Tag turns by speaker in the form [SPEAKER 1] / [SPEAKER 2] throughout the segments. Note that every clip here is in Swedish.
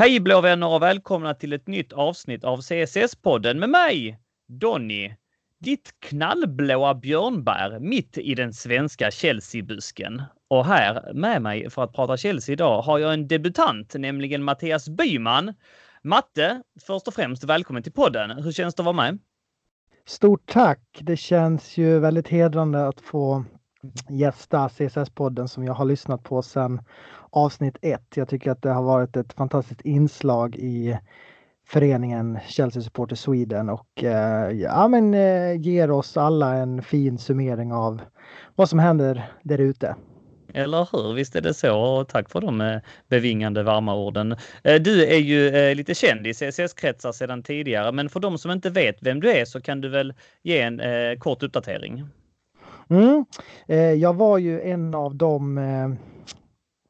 [SPEAKER 1] Hej blå vänner och välkomna till ett nytt avsnitt av CSS-podden med mig, Donny. Ditt knallblåa björnbär mitt i den svenska Chelsea-busken. Och här med mig för att prata Chelsea idag har jag en debutant, nämligen Mattias Byman. Matte, först och främst välkommen till podden. Hur känns det att vara med?
[SPEAKER 2] Stort tack! Det känns ju väldigt hedrande att få gästa CSS-podden som jag har lyssnat på sedan avsnitt ett. Jag tycker att det har varit ett fantastiskt inslag i föreningen Chelsea Supporter Sweden och eh, ja, men, eh, ger oss alla en fin summering av vad som händer där ute.
[SPEAKER 1] Eller hur? Visst är det så. Och tack för de eh, bevingande varma orden. Eh, du är ju eh, lite känd i CSS-kretsar sedan tidigare, men för de som inte vet vem du är så kan du väl ge en kort uppdatering?
[SPEAKER 2] Mm. Jag var ju en av de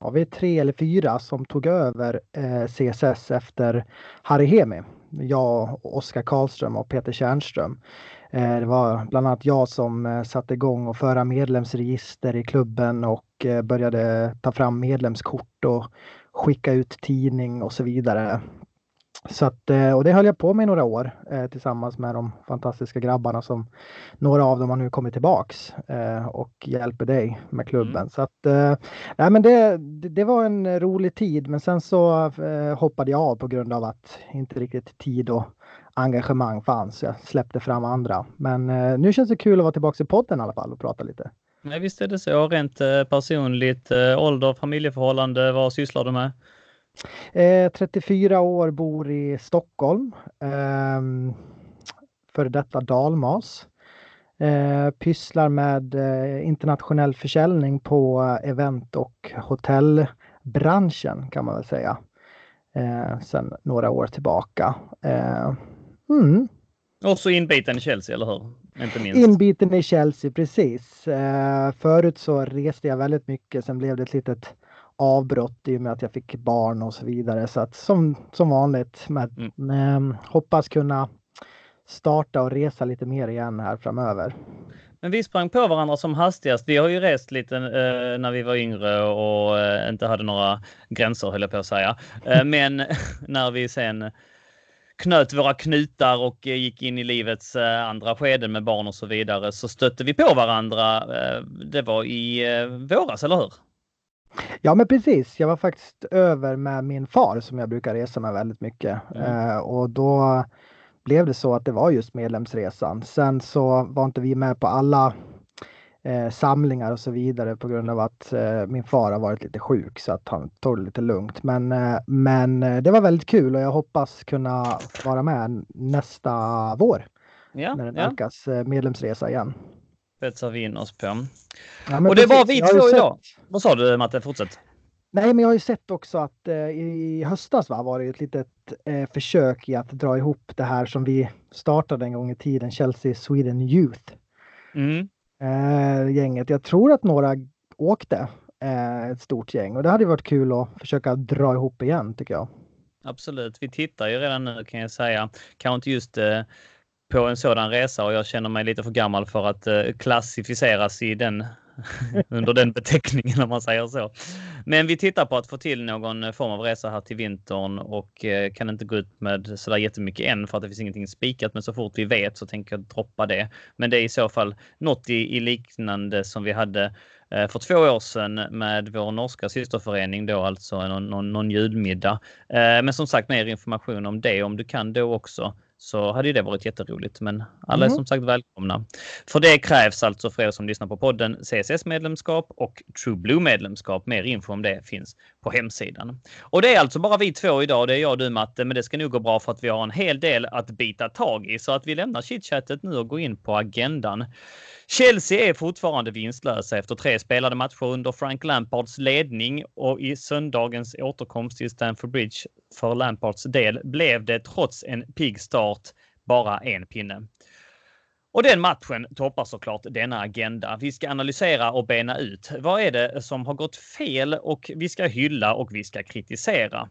[SPEAKER 2] ja, vi är tre eller fyra som tog över eh, CSS efter Harry Hemi. Jag, Oskar Karlström och Peter Tjärnström. Eh, det var bland annat jag som eh, satte igång och föra medlemsregister i klubben och Eh, började ta fram medlemskort och skicka ut tidning och så vidare. Så att, eh, och det höll jag på med i några år eh, tillsammans med de fantastiska grabbarna som några av dem har nu kommit tillbaks och hjälper dig med klubben. Mm. Så att, nej men det, det var en rolig tid men sen så hoppade jag av på grund av att inte riktigt tid och engagemang fanns. Jag släppte fram andra. Men nu känns det kul att vara tillbaka i podden i alla fall och prata lite.
[SPEAKER 1] Nej, visst är det så. Rent eh, personligt, eh, ålder, familjeförhållande, vad sysslar du med?
[SPEAKER 2] Eh, 34 år, bor i Stockholm. Eh, för detta dalmas. Eh, pysslar med eh, internationell försäljning på event och hotellbranschen kan man väl säga. Eh, sen några år tillbaka. Eh,
[SPEAKER 1] mm. Och så inbiten i Chelsea, eller hur?
[SPEAKER 2] Inte minst. Inbiten i Chelsea, precis. Eh, förut så reste jag väldigt mycket. Sen blev det ett litet avbrott i och med att jag fick barn och så vidare. Så att som, som vanligt. Med, mm. med, hoppas kunna starta och resa lite mer igen här framöver.
[SPEAKER 1] Men vi sprang på varandra som hastigast. Vi har ju rest lite eh, när vi var yngre och eh, inte hade några gränser höll jag på att säga. Eh, men när vi sen knöt våra knutar och eh, gick in i livets eh, andra skeden med barn och så vidare så stötte vi på varandra. Eh, det var i våras, eller hur?
[SPEAKER 2] Ja men precis. Jag var faktiskt över med min far som jag brukar resa med väldigt mycket mm. och då blev det så att det var just medlemsresan. Sen så var inte vi med på alla eh, samlingar och så vidare på grund av att eh, min far har varit lite sjuk så att han tog det lite lugnt. Men, eh, men eh, det var väldigt kul och jag hoppas kunna vara med nästa vår. Ja, när det nalkas ja. Eh, medlemsresa igen.
[SPEAKER 1] Spetsar vi in oss på. Ja, och det var vi två idag. Vad sa du Matte? Fortsätt.
[SPEAKER 2] Nej, men jag har ju sett också att eh, i höstas va, var det ett litet eh, försök i att dra ihop det här som vi startade en gång i tiden, Chelsea Sweden Youth. Mm eh, gänget. Jag tror att några åkte eh, ett stort gäng och det hade varit kul att försöka dra ihop igen tycker jag.
[SPEAKER 1] Absolut. Vi tittar ju redan nu kan jag säga. Kanske inte just eh, på en sådan resa och jag känner mig lite för gammal för att eh, klassificeras i den under den beteckningen om man säger så. Men vi tittar på att få till någon form av resa här till vintern och eh, kan inte gå ut med sådär jättemycket än för att det finns ingenting spikat. Men så fort vi vet så tänker jag droppa det. Men det är i så fall något i, i liknande som vi hade eh, för två år sedan med vår norska systerförening då alltså någon, någon, någon julmiddag. Men som sagt mer information om det om du kan då också så hade det varit jätteroligt. Men alla är mm. som sagt välkomna. För det krävs alltså för er som lyssnar på podden CSS-medlemskap och True Blue-medlemskap. Mer info om det finns på hemsidan. Och det är alltså bara vi två idag. Det är jag och du Matte, men det ska nog gå bra för att vi har en hel del att bita tag i. Så att vi lämnar chitchattet nu och går in på agendan. Chelsea är fortfarande vinstlösa efter tre spelade matcher under Frank Lampards ledning och i söndagens återkomst till Stamford Bridge för Lampards del blev det trots en pigg start bara en pinne. Och den matchen toppar såklart denna agenda. Vi ska analysera och bena ut. Vad är det som har gått fel och vi ska hylla och vi ska kritisera.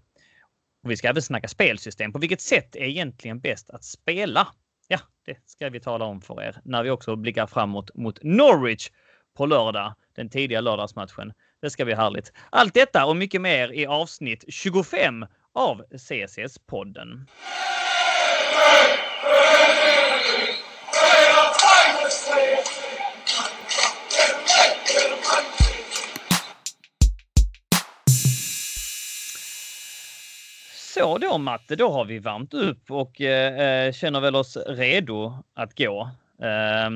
[SPEAKER 1] Och vi ska även snacka spelsystem. På vilket sätt är egentligen bäst att spela? Ja, det ska vi tala om för er när vi också blickar framåt mot Norwich på lördag, den tidiga lördagsmatchen. Det ska bli härligt. Allt detta och mycket mer i avsnitt 25 av CCS-podden. Så då Matte, då har vi varmt upp och eh, eh känner väl oss redo att gå. Eh,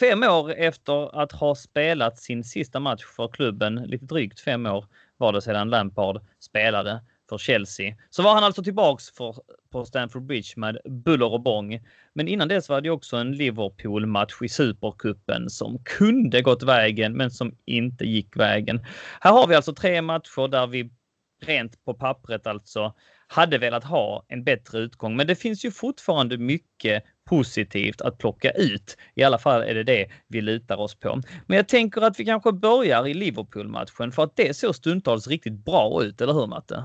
[SPEAKER 1] fem år efter att ha spelat sin sista match för klubben, lite drygt fem år var det sedan Lampard spelade för Chelsea. Så var han alltså tillbaks för, på Stamford Bridge med buller och bång. Men innan dess var det också en Liverpool-match i Supercupen som kunde gått vägen men som inte gick vägen. Här har vi alltså tre matcher där vi rent på pappret alltså hade velat ha en bättre utgång. Men det finns ju fortfarande mycket positivt att plocka ut. I alla fall är det det vi lutar oss på. Men jag tänker att vi kanske börjar i Liverpool-matchen för att det såg stundtals riktigt bra ut, eller hur Matte?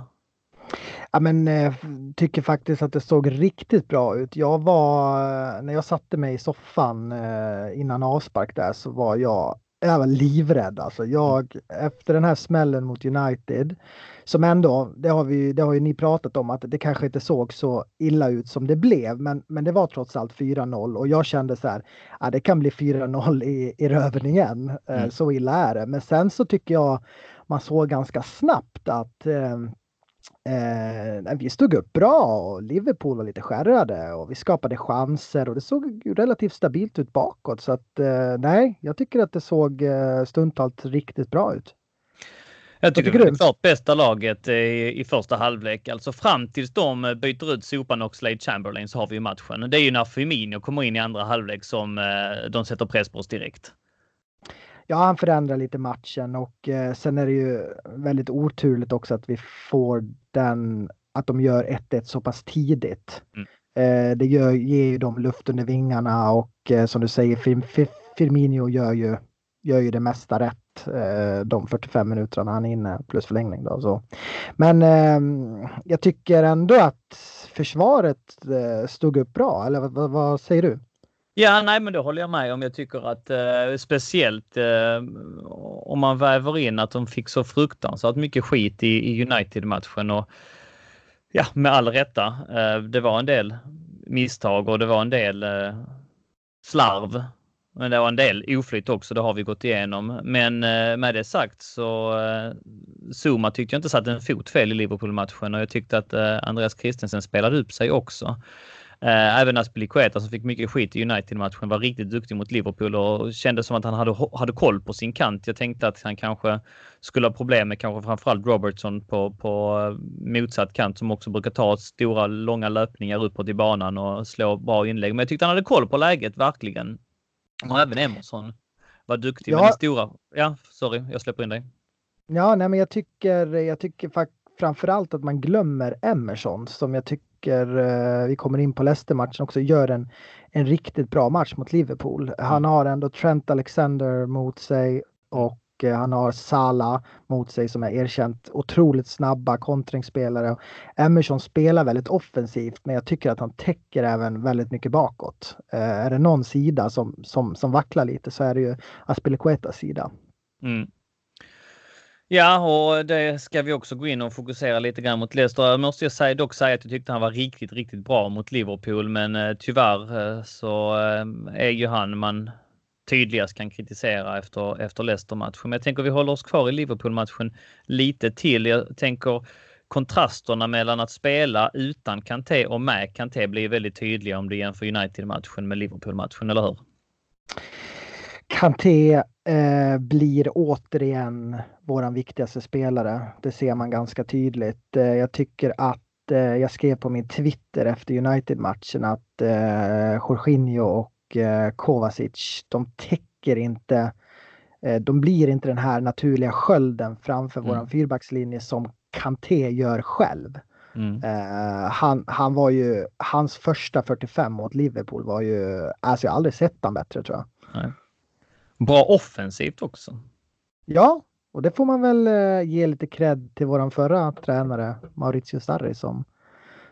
[SPEAKER 2] Ja, men eh, tycker faktiskt att det såg riktigt bra ut. Jag var, eh, när jag satte mig i soffan eh, innan avspark där så var jag jag var livrädd alltså. Jag, efter den här smällen mot United, som ändå, det har, vi, det har ju ni pratat om, att det kanske inte såg så illa ut som det blev, men, men det var trots allt 4-0 och jag kände så här, ja, det kan bli 4-0 i, i röven igen. Eh, mm. Så illa är det. Men sen så tycker jag man såg ganska snabbt att eh, Eh, vi stod upp bra och Liverpool var lite skärrade och vi skapade chanser och det såg relativt stabilt ut bakåt. Så att eh, nej, jag tycker att det såg eh, stundtals riktigt bra ut.
[SPEAKER 1] Jag tycker, tycker det är klart bästa laget i, i första halvlek. Alltså fram tills de byter ut Sopan och Slade Chamberlain så har vi ju matchen. Det är ju när Firmino kommer in i andra halvlek som eh, de sätter press på oss direkt
[SPEAKER 2] ja, han förändrar lite matchen och eh, sen är det ju väldigt oturligt också att vi får den, att de gör 1-1 så pass tidigt. Mm. Eh, det gör, ger ju dem luft under vingarna och eh, som du säger, Fir, Fir, Firmino gör ju, gör ju det mesta rätt eh, de 45 minuterna han är inne plus förlängning. Då, så. Men ehm, jag tycker ändå att försvaret eh, stod upp bra, eller vad, vad säger du?
[SPEAKER 1] Ja, nej, men det håller jag med om. Jag tycker att eh, speciellt eh, om man väver in att de fick så fruktansvärt mycket skit i, i United-matchen och ja, med all rätta. Eh, det var en del misstag och det var en del eh, slarv. Men det var en del oflyt också, det har vi gått igenom. Men eh, med det sagt så eh, Zuma tyckte jag inte satt en fot fel i Liverpool-matchen och jag tyckte att eh, Andreas Christensen spelade upp sig också. Eh, även Aspilicueta som fick mycket skit i United-matchen var riktigt duktig mot Liverpool och kände som att han hade, hade koll på sin kant. Jag tänkte att han kanske skulle ha problem med kanske framförallt Robertson på, på motsatt kant som också brukar ta stora långa löpningar uppåt i banan och slå bra inlägg. Men jag tyckte han hade koll på läget verkligen. Och även Emerson var duktig. Ja. Men stora... Ja, sorry, jag släpper in dig.
[SPEAKER 2] Ja, nej, men jag tycker, jag tycker framförallt att man glömmer Emerson som jag tycker tycker, eh, vi kommer in på Leicester-matchen också, gör en, en riktigt bra match mot Liverpool. Han har ändå Trent Alexander mot sig och eh, han har Sala mot sig som är erkänt otroligt snabba kontringsspelare. Emerson spelar väldigt offensivt men jag tycker att han täcker även väldigt mycket bakåt. Eh, är det någon sida som, som, som vacklar lite så är det ju Aspilicuetas sida. Mm.
[SPEAKER 1] Ja, och det ska vi också gå in och fokusera lite grann mot Leicester. Jag måste jag säga, dock säga att jag tyckte han var riktigt, riktigt bra mot Liverpool, men eh, tyvärr eh, så eh, är ju han man tydligast kan kritisera efter, efter Leicester-matchen. Men jag tänker vi håller oss kvar i Liverpool-matchen lite till. Jag tänker kontrasterna mellan att spela utan Kanté och med Kanté blir väldigt tydliga om du jämför United-matchen med Liverpool-matchen, eller hur?
[SPEAKER 2] Kanté eh, blir återigen våran viktigaste spelare. Det ser man ganska tydligt. Eh, jag tycker att eh, jag skrev på min Twitter efter United-matchen att eh, Jorginho och eh, Kovacic, de täcker inte eh, de blir inte den här naturliga skölden framför mm. våran fyrbackslinje som Kanté gör själv. Mm. Uh, han, han var ju, hans första 45 mot Liverpool var ju, alltså jag har aldrig sett han bättre tror jag. Nej.
[SPEAKER 1] Bra offensivt också.
[SPEAKER 2] Ja, och det får man väl eh, ge lite cred till våran förra tränare Maurizio Sarri som,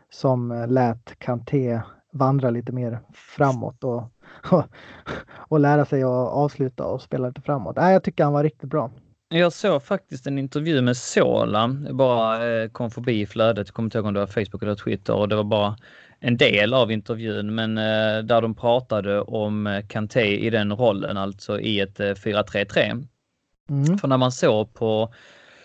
[SPEAKER 2] som eh, lät Kanté vandra lite mer framåt och, och, och lära sig att avsluta och spela lite framåt. Nej, jag tycker han var riktigt bra.
[SPEAKER 1] Jag såg faktiskt en intervju med Sola, bara eh, kom förbi i flödet, jag kommer inte ihåg om det var Facebook eller Twitter och det var bara en del av intervjun, men eh, där de pratade om eh, Kanté i den rollen, alltså i ett 4-3-3. Mm. För när man såg på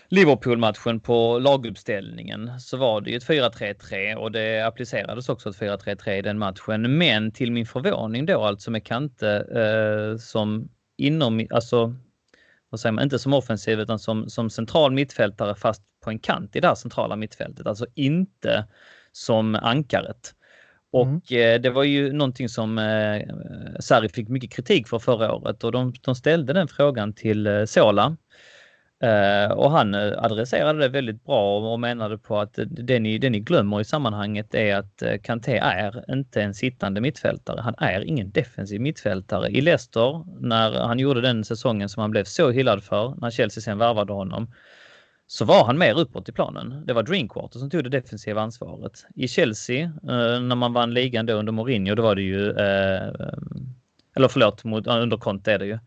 [SPEAKER 1] Liverpool-matchen på laguppställningen så var det ju ett 4-3-3 och det applicerades också ett 4-3-3 i den matchen. Men till min förvåning då alltså med Kante eh, som inom, alltså vad säger man, inte som offensiv utan som, som central mittfältare fast på en kant i det här centrala mittfältet. Alltså inte som ankaret. Mm. Och mm. eh, det var ju någonting som eh, Sarri fick mycket kritik för förra året och de, de ställde den frågan till eh, Sola Eh, och han eh, adresserade det väldigt bra och menade på att det ni, det ni glömmer i sammanhanget är att eh, Kanté är inte en sittande mittfältare. Han är ingen defensiv mittfältare. I Leicester, när han gjorde den säsongen som han blev så hyllad för, när Chelsea sen värvade honom, så var han mer uppåt i planen. Det var Drinkwater som tog det defensiva ansvaret. I Chelsea, eh, när man vann ligan då under Mourinho, då var det ju, eh, eller förlåt, eh, under Conte är det ju,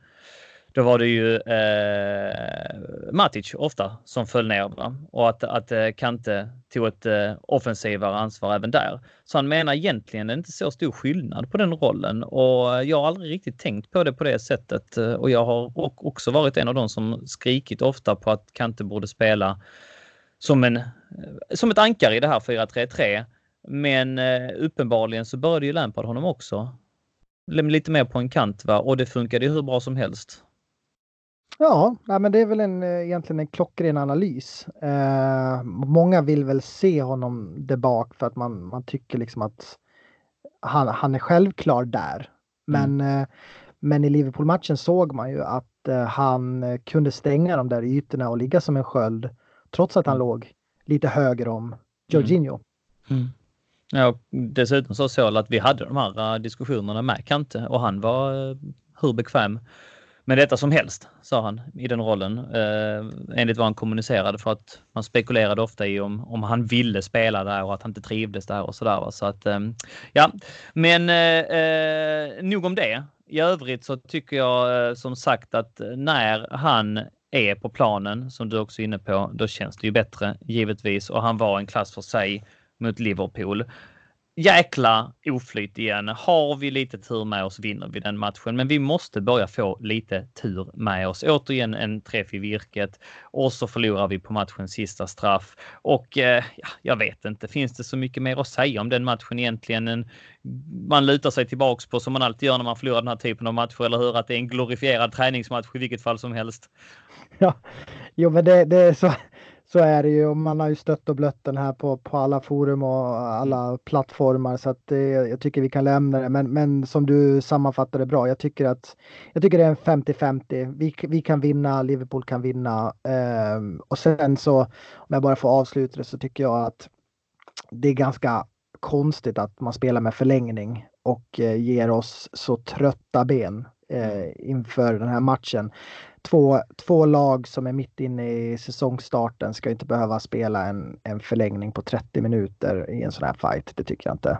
[SPEAKER 1] då var det ju eh, Matic ofta som föll ner va? och att, att eh, Kante tog ett eh, offensivare ansvar även där. Så han menar egentligen inte så stor skillnad på den rollen och jag har aldrig riktigt tänkt på det på det sättet och jag har också varit en av de som skrikit ofta på att Kante borde spela som, en, eh, som ett ankare i det här 4-3-3. Men eh, uppenbarligen så började ju Lampard honom också lite mer på en kant va? och det funkade hur bra som helst.
[SPEAKER 2] Ja, nej, men det är väl en, eh, egentligen en klockren analys. Eh, många vill väl se honom där bak för att man, man tycker liksom att han, han är självklar där. Men, mm. eh, men i Liverpool-matchen såg man ju att eh, han kunde stänga de där ytorna och ligga som en sköld trots att han mm. låg lite höger om Jorginho.
[SPEAKER 1] Mm. mm. Ja, dessutom så såg att vi hade de här diskussionerna med Kante och han var eh, hur bekväm med detta som helst, sa han i den rollen. Eh, enligt vad han kommunicerade för att man spekulerade ofta i om, om han ville spela där och att han inte trivdes där och sådär. Så att eh, ja, men eh, eh, nog om det. I övrigt så tycker jag eh, som sagt att när han är på planen, som du också är inne på, då känns det ju bättre givetvis och han var en klass för sig mot Liverpool jäkla oflyt igen. Har vi lite tur med oss vinner vi den matchen, men vi måste börja få lite tur med oss. Återigen en träff i virket och så förlorar vi på matchens sista straff. Och eh, jag vet inte, finns det så mycket mer att säga om den matchen egentligen? En, man lutar sig tillbaks på som man alltid gör när man förlorar den här typen av matcher, eller hur? Att det är en glorifierad träningsmatch i vilket fall som helst.
[SPEAKER 2] Ja, jo, men det, det är så så är det ju och man har ju stött och blött den här på, på alla forum och alla mm. plattformar så att det, jag tycker vi kan lämna det. Men, men som du sammanfattade bra, jag tycker att jag tycker det är en 50-50. Vi, vi kan vinna, Liverpool kan vinna eh, och sen så om jag bara får avsluta det så tycker jag att det är ganska konstigt att man spelar med förlängning och eh, ger oss så trötta ben eh, mm. inför den här matchen två, två lag som är mitt inne i säsongstarten ska inte behöva spela en, en förlängning på 30 minuter i en sån här fight. Det tycker jag inte.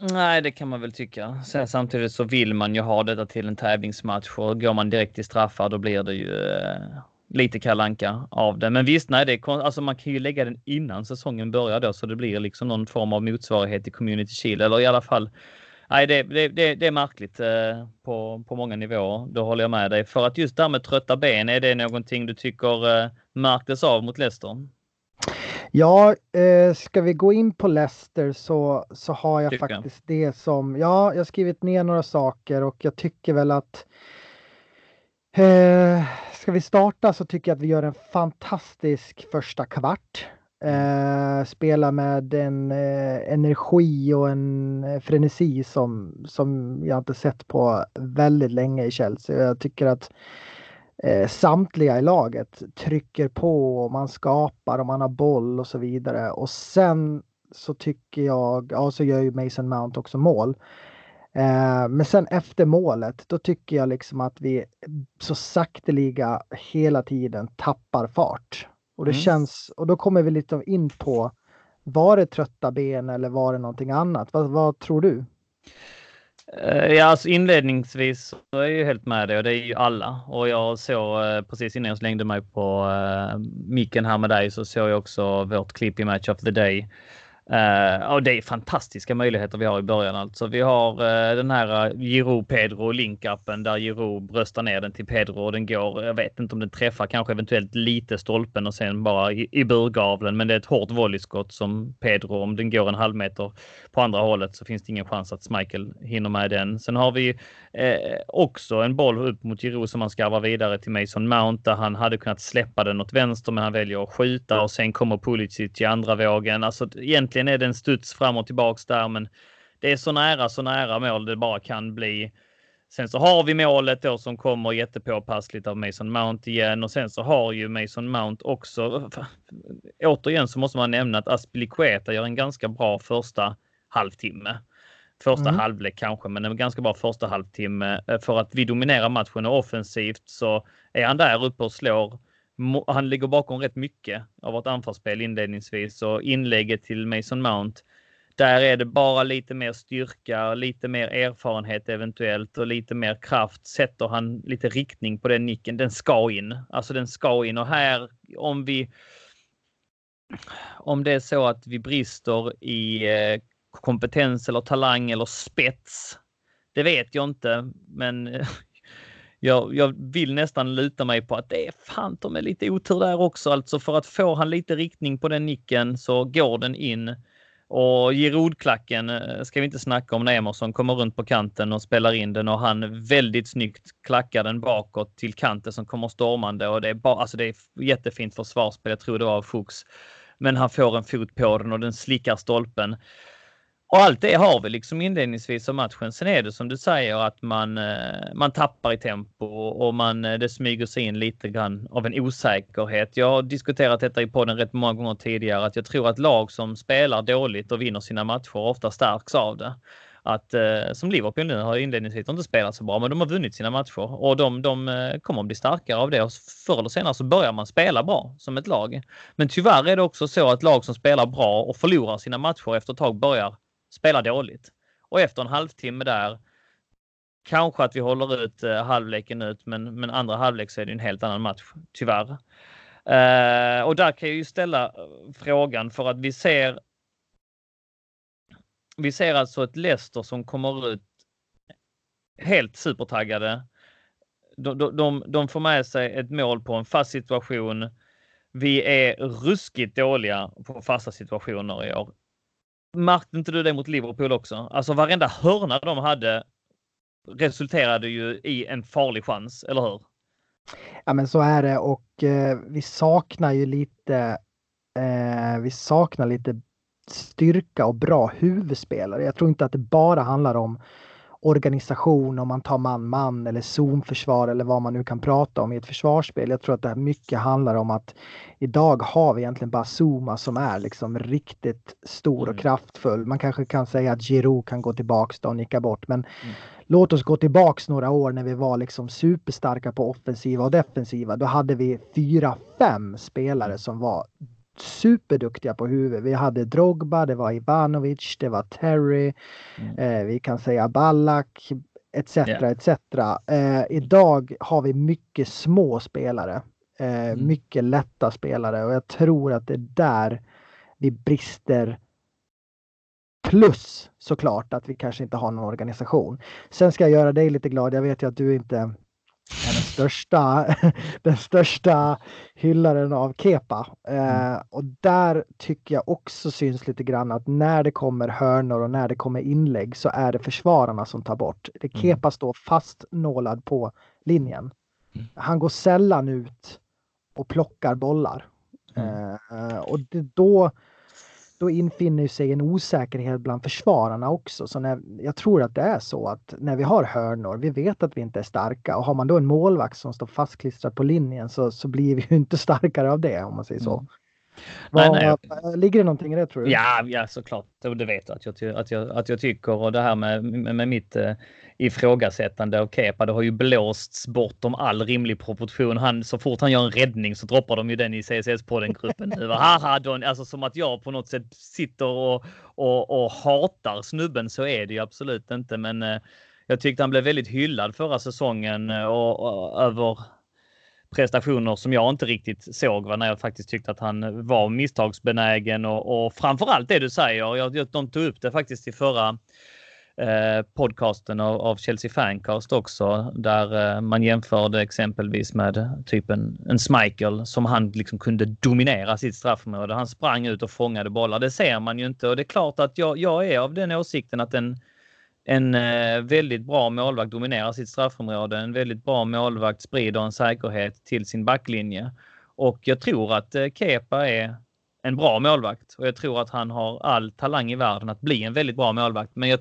[SPEAKER 1] Nej, det kan man väl tycka. Sen samtidigt så vill man ju ha detta till en tävlingsmatch och går man direkt till straffar då blir det ju eh, lite kalanka av det. Men visst, nej, det är, alltså man kan ju lägga den innan säsongen börjar då så det blir liksom någon form av motsvarighet i Community Shield eller i alla fall nej, det, det, det, det är märkligt eh, på, på många nivåer. Då håller jag med dig. För att just det här med trötta ben, är det någonting du tycker eh, märktes av mot Leicester?
[SPEAKER 2] Ja, eh, ska vi gå in på Leicester så, så har jag tycker. faktiskt det som, ja, jag har skrivit ner några saker och jag tycker väl att eh, Ska vi starta så tycker jag att vi gör en fantastisk första kvart. Eh, spela med en eh, energi och en eh, frenesi som, som jag inte sett på väldigt länge i Chelsea. Jag tycker att eh, samtliga i laget trycker på och man skapar och man har boll och så vidare. Och sen så tycker jag, ja så gör ju Mason Mount också mål. Eh, men sen efter målet, då tycker jag liksom att vi så sakteliga hela tiden tappar fart. Och det mm. känns, och då kommer vi lite in på, var det trötta ben eller var det någonting annat? Vad, vad tror du?
[SPEAKER 1] Eh, ja, alltså inledningsvis så är jag ju helt med dig och det är ju alla. Och jag såg eh, precis innan jag slängde mig på uh, micken här med dig så såg jag också vårt klipp i Match of the Day Uh, och det är fantastiska möjligheter vi har i början. Alltså, vi har uh, den här eh, Giro Pedro link-appen där Giro bröstar ner den till Pedro och den går. Jag vet inte om den träffar kanske eventuellt lite stolpen och sen bara i, i burgavlen. Men det är ett hårt volleyskott som Pedro. Om den går en halv meter på andra hållet så finns det ingen chans att Michael hinner med den. Sen har vi uh, också en boll upp mot Giro som han skarvar vidare till Mason Mount där han hade kunnat släppa den åt vänster men han väljer att skjuta och sen kommer Pulisic i andra vågen. Alltså egentligen är det en studs fram och tillbaks där men det är så nära, så nära mål det bara kan bli. Sen så har vi målet då som kommer jättepåpassligt av Mason Mount igen och sen så har ju Mason Mount också. Återigen så måste man nämna att Aspilicueta gör en ganska bra första halvtimme. Första mm. halvlek kanske, men en ganska bra första halvtimme. Eh, för att vi dominerar matchen och offensivt så är han där uppe och slår. Han ligger bakom rätt mycket av vårt anfallsspel inledningsvis och inlägget till Mason Mount. Där är det bara lite mer styrka, lite mer erfarenhet eventuellt och lite mer kraft. Sätter han lite riktning på den nicken, den ska in. Alltså den ska in och här om vi om det är så att vi brister i eh, kompetens eller talang eller spets. Det vet jag inte, men jag, jag, vill nästan luta mig på att det är fan med lite otur där också. Alltså för att få han lite riktning på den nicken så går den in. Och Giroud-klacken eh, ska vi inte snacka om när Emerson kommer runt på kanten och spelar in den och han väldigt snyggt klackar den bakåt till kanten som kommer stormande och det är bara, alltså det är jättefint försvarsspel. Jag tror det var av Fuchs. Men han får en fot på den och den slickar stolpen. Och allt det har vi liksom inledningsvis av matchen. Sen är det som du säger att man, eh, man tappar i tempo och man, eh, det smyger sig in lite grann av en osäkerhet. Jag har diskuterat detta i podden rätt många gånger tidigare att jag tror att lag som spelar dåligt och vinner sina matcher ofta stärks av det. Att eh, som Liverpool nu har inledningsvis inte spelat så bra, men de har vunnit sina matcher och de, de kommer att bli starkare av det. Och förr eller senare så börjar man spela bra som ett lag. Men tyvärr är det också så att lag som spelar bra och förlorar sina matcher efter ett tag börjar spelar dåligt. Och efter en halvtimme där kanske att vi håller ut eh, halvleken ut, men, men andra halvlek så är det en helt annan match, tyvärr. Eh, och där kan jag ju ställa eh, frågan för att vi ser. Vi ser alltså ett Leicester som kommer ut helt supertaggade. De, de, de får med sig ett mål på en fast situation. Vi är ruskigt dåliga på fasta situationer i år. Märkte inte du det mot Liverpool också? Alltså varenda hörna de hade resulterade ju i en farlig chans, eller hur?
[SPEAKER 2] Ja men så är det och eh, vi saknar ju lite eh, vi saknar lite styrka och bra huvudspelare. Jag tror inte att det bara handlar om organisation om man tar man-man eller zonförsvar eller vad man nu kan prata om i ett försvarsspel. Jag tror att det här mycket handlar om att idag har vi egentligen bara Zuma som är liksom riktigt stor och mm. kraftfull. Man kanske kan säga att Giroud kan gå tillbaks och nicka bort men mm. låt oss gå tillbaks några år när vi var liksom superstarka på offensiva och defensiva. Då hade vi fyra, fem spelare som var superduktiga på huvudet. Vi hade Drogba, det var Ivanovic, det var Terry, mm. eh, vi kan säga Ballack etc. Yeah. etc. Eh, idag har vi mycket små spelare. Eh, mm. Mycket lätta spelare och jag tror att det är där vi brister. Plus såklart att vi kanske inte har någon organisation. Sen ska jag göra dig lite glad. Jag vet ju att du inte är den största, den största hyllaren av Kepa. Eh, mm. och där tycker jag också syns lite grann att när det kommer hörnor och när det kommer inlägg så är det försvararna som tar bort. Det mm. Kepa står fastnålad på linjen. Mm. Han går sällan ut och plockar bollar. Mm. Eh, och det, då då infinner sig en osäkerhet bland försvararna också. Så när, jag tror att det är så att när vi har hörnor, vi vet att vi inte är starka och har man då en målvakt som står fastklistrad på linjen så, så blir vi ju inte starkare av det om man säger så. Nej, nej. Ligger det någonting i det tror du?
[SPEAKER 1] Ja, ja såklart. Det vet du att jag, att jag, att jag tycker. Och det här med, med, mitt eh, ifrågasättande av Kepa, det har ju blåsts bortom all rimlig proportion. Han, så fort han gör en räddning så droppar de ju den i CSS-podden-gruppen. Haha, alltså som att jag på något sätt sitter och, och, och hatar snubben. Så är det ju absolut inte. Men eh, jag tyckte han blev väldigt hyllad förra säsongen eh, och, och över prestationer som jag inte riktigt såg va, när jag faktiskt tyckte att han var misstagsbenägen och, och framförallt det du säger. Jag, de tog upp det faktiskt i förra eh, podcasten av, av, Chelsea Fancast också där eh, man jämförde exempelvis med typen en, en Schmeichel som han liksom kunde dominera sitt straffområde. Han sprang ut och fångade bollar. Det ser man ju inte och det är klart att jag, jag är av den åsikten att en en eh, väldigt bra målvakt dominerar sitt straffområde. En väldigt bra målvakt sprider en säkerhet till sin backlinje. Och jag tror att eh, Kepa är en bra målvakt och jag tror att han har all talang i världen att bli en väldigt bra målvakt. Men jag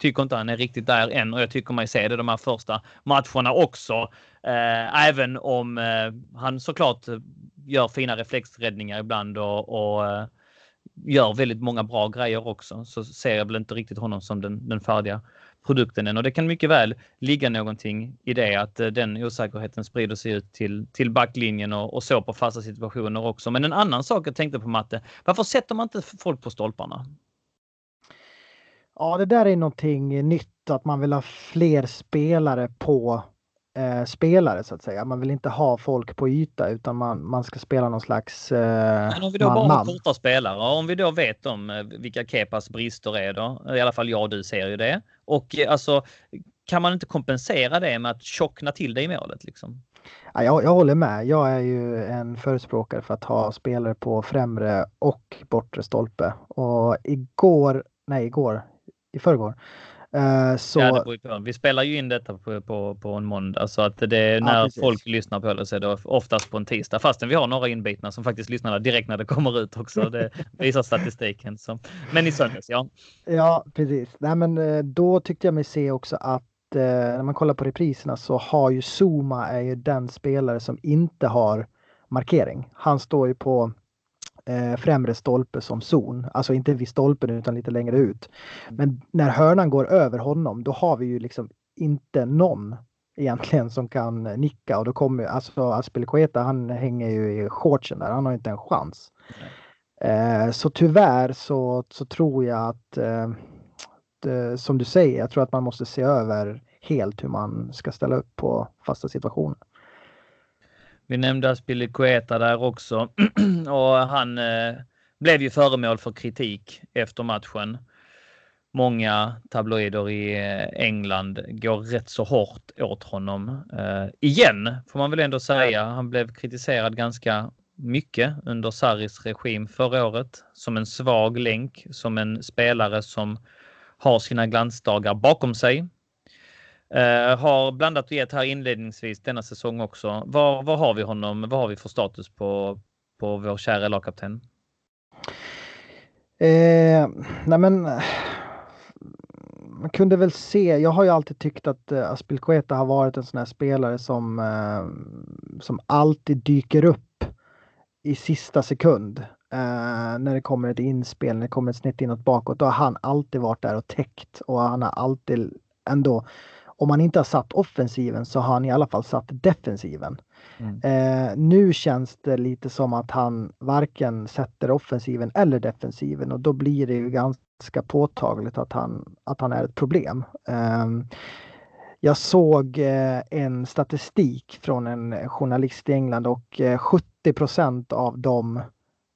[SPEAKER 1] tycker inte han är riktigt där än och jag tycker mig se det de här första matcherna också. Eh, även om eh, han såklart gör fina reflexräddningar ibland och, och eh, gör väldigt många bra grejer också så ser jag väl inte riktigt honom som den, den färdiga produkten än. Och det kan mycket väl ligga någonting i det att eh, den osäkerheten sprider sig ut till, till backlinjen och, och så på fasta situationer också. Men en annan sak jag tänkte på Matte, varför sätter man inte folk på stolparna?
[SPEAKER 2] Ja, det där är någonting nytt att man vill ha fler spelare på eh, spelare så att säga. Man vill inte ha folk på yta utan man, man ska spela någon slags eh,
[SPEAKER 1] Men om vi då man, bara har korta spelare, om vi då vet om eh, vilka Kepas brister är då, i alla fall jag och du ser ju det. Och eh, alltså kan man inte kompensera det med att tjockna till det i målet liksom?
[SPEAKER 2] Ja, jag, jag håller med. Jag är ju en förespråkare för att ha spelare på främre och bortre stolpe. Och igår, nej igår, i förrgår
[SPEAKER 1] Uh, så... Ja, Vi spelar ju in detta på, på, på en måndag så att det är när ja, folk lyssnar på det så är det oftast på en tisdag fastän vi har några inbitna som faktiskt lyssnar direkt när det kommer ut också. Det visar statistiken. Så. Men i söndags, ja.
[SPEAKER 2] Ja, precis. Nej, men eh, då tyckte jag mig se också att eh, när man kollar på repriserna så har ju Zuma är ju den spelare som inte har markering. Han står ju på eh, främre stolpe som zon. Alltså inte vid stolpen utan lite längre ut. Men när hörnan går över honom då har vi ju liksom inte någon egentligen som kan nicka och då kommer alltså Aspilicueta han hänger ju i shortsen där. Han har inte en chans. Eh, så tyvärr så, så tror jag att eh, det, som du säger, jag tror att man måste se över helt hur man ska ställa upp på fasta situationer.
[SPEAKER 1] Vi nämnde Aspilicueta där också och han eh, blev ju föremål för kritik efter matchen. Många tabloider i eh, England går rätt så hårt åt honom. Eh, igen får man väl ändå säga. Han blev kritiserad ganska mycket under Sarris regim förra året som en svag länk, som en spelare som har sina glansdagar bakom sig. Uh, har blandat och gett här inledningsvis denna säsong också. Var, var har vi honom? Vad har vi för status på, på vår kära lagkapten?
[SPEAKER 2] Eh, nej men man kunde väl se, jag har ju alltid tyckt att eh, uh, Aspilcueta har varit en sån här spelare som, uh, som alltid dyker upp i sista sekund. Uh, när det kommer ett inspel, när det kommer ett snitt inåt bakåt, då har han alltid varit där och täckt och han har alltid ändå om han inte har satt offensiven så har han i alla fall satt defensiven. Mm. Eh, nu känns det lite som att han varken sätter offensiven eller defensiven och då blir det ju ganska påtagligt att han, att han är ett problem. Eh, jag såg eh, en statistik från en journalist i England och 70 eh, av de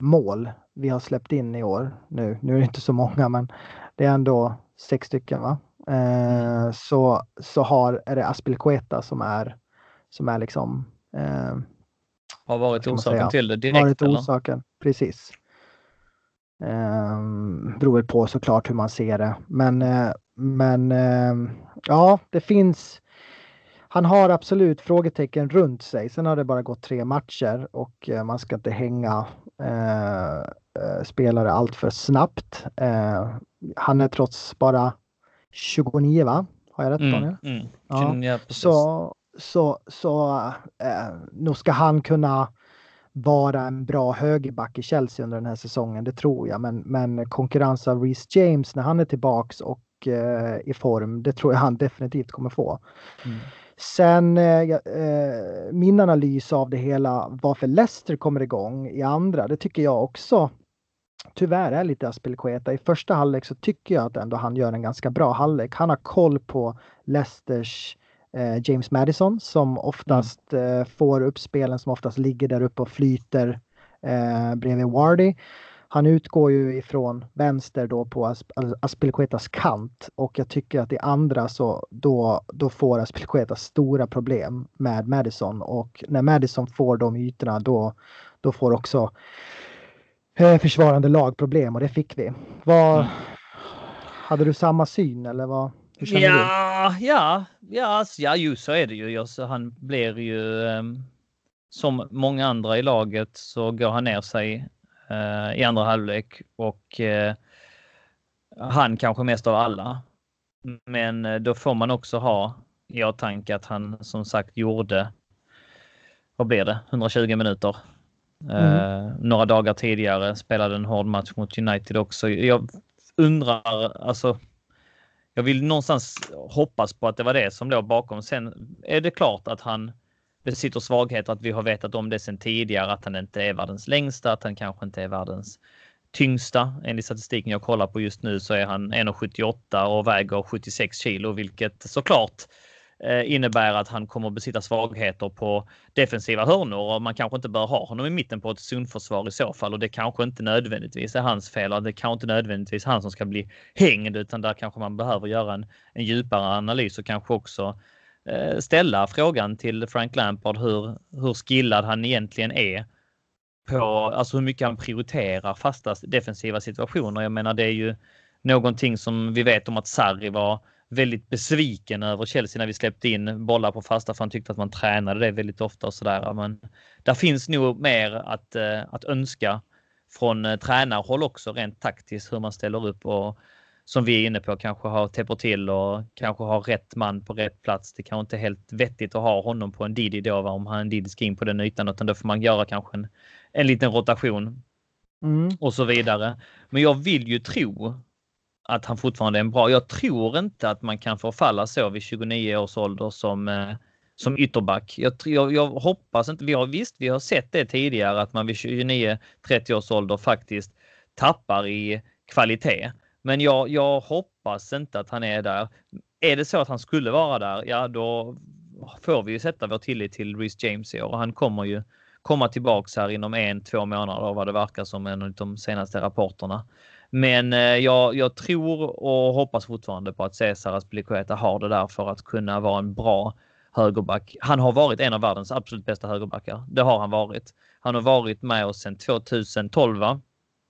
[SPEAKER 2] mål vi har släppt in i år nu, nu är det inte så många men det är ändå sex stycken va? Eh, så, så har, är det Aspilcueta som är, som är liksom eh,
[SPEAKER 1] har varit orsaken till det direkt?
[SPEAKER 2] Varit orsaken, eller? precis. Eh, beror på såklart hur man ser det. Men, eh, men eh, ja, det finns. Han har absolut frågetecken runt sig. Sen har det bara gått tre matcher och eh, man ska inte hänga eh, eh spelare allt för snabbt. han är trots bara 29 va? Har jag rätt mm, Daniel? Mm, ja. ja så, så, så eh, nog ska han kunna vara en bra högerback i Chelsea under den här säsongen, det tror jag. Men, men konkurrens av Reece James när han är tillbaks och eh, i form, det tror jag han definitivt kommer få. Mm. Sen eh, eh, min analys av det hela, varför Leicester kommer igång i andra, det tycker jag också tyvärr är lite Aspelkueta. I första halvlek så tycker jag att ändå han gör en ganska bra halvlek. Han har koll på Leicesters eh, James Madison som oftast mm. eh, får upp spelen som oftast ligger där uppe och flyter eh, bredvid Wardy. Han utgår ju ifrån vänster då på Asp Aspilicuetas kant och jag tycker att i andra så då, då får Aspilicueta stora problem med Madison och när Madison får de ytorna då, då får också försvarande lag problem och det fick vi. Vad, mm. Hade du samma syn eller vad?
[SPEAKER 1] Ja, du? ja, ja, alltså, ja, ju så är det ju. Alltså, han blir ju um, som många andra i laget så går han ner sig uh, i andra halvlek och uh, han kanske mest av alla. Men uh, då får man också ha i åtanke att han som sagt gjorde, vad blir det, 120 minuter. Mm. Eh, några dagar tidigare spelade en hård match mot United också. Jag undrar, alltså jag vill någonstans hoppas på att det var det som låg bakom. Sen är det klart att han besitter svagheter, att vi har vetat om det sedan tidigare, att han inte är världens längsta, att han kanske inte är världens tyngsta. Enligt statistiken jag kollar på just nu så är han 1,78 och väger 76 kilo, vilket såklart Eh, Eh, innebär att han kommer besitta svagheter på defensiva hörnor och man kanske inte bör ha honom i mitten på ett zonförsvar i så fall och det kanske inte nödvändigtvis är hans fel och det kanske inte nödvändigtvis han som ska bli hängd utan där kanske man behöver göra en, en djupare analys och kanske också eh, ställa frågan till Frank Lampard hur, hur skillad han egentligen är på alltså hur mycket han prioriterar fasta defensiva situationer. Jag menar det är ju någonting som vi vet om att Sarri var väldigt besviken över Chelsea när vi släppte in bollar på fasta för han tyckte att man tränade det väldigt ofta och sådär. Men där finns nog mer att, eh, att önska från eh, tränarhåll också rent taktiskt hur man ställer upp och som vi är inne på kanske har täpper till och kanske har rätt man på rätt plats. Det kanske inte är helt vettigt att ha honom på en Didi då om han Didi ska in på den ytan utan då får man göra kanske en, en liten rotation mm. och så vidare. Men jag vill ju tro att han fortfarande är en bra. Jag tror inte att man kan förfalla så vid 29 års ålder som, eh, som ytterback. Jag, jag, jag, hoppas inte, vi har visst, vi har sett det tidigare att man vid 29-30 års ålder faktiskt tappar i kvalitet. Men jag, jag hoppas inte att han är där. Är det så att han skulle vara där, ja då får vi ju sätta vår tillit till Rhys James i år och han kommer ju komma tillbaks här inom en, två månader vad det verkar som en av de senaste rapporterna. Men eh, jag, jag, tror och hoppas fortfarande på att Cesar Azpilicueta har det där för att kunna vara en bra högerback. Han har varit en av världens absolut bästa högerbackar. Det har han varit. Han har varit med oss sedan 2012, va?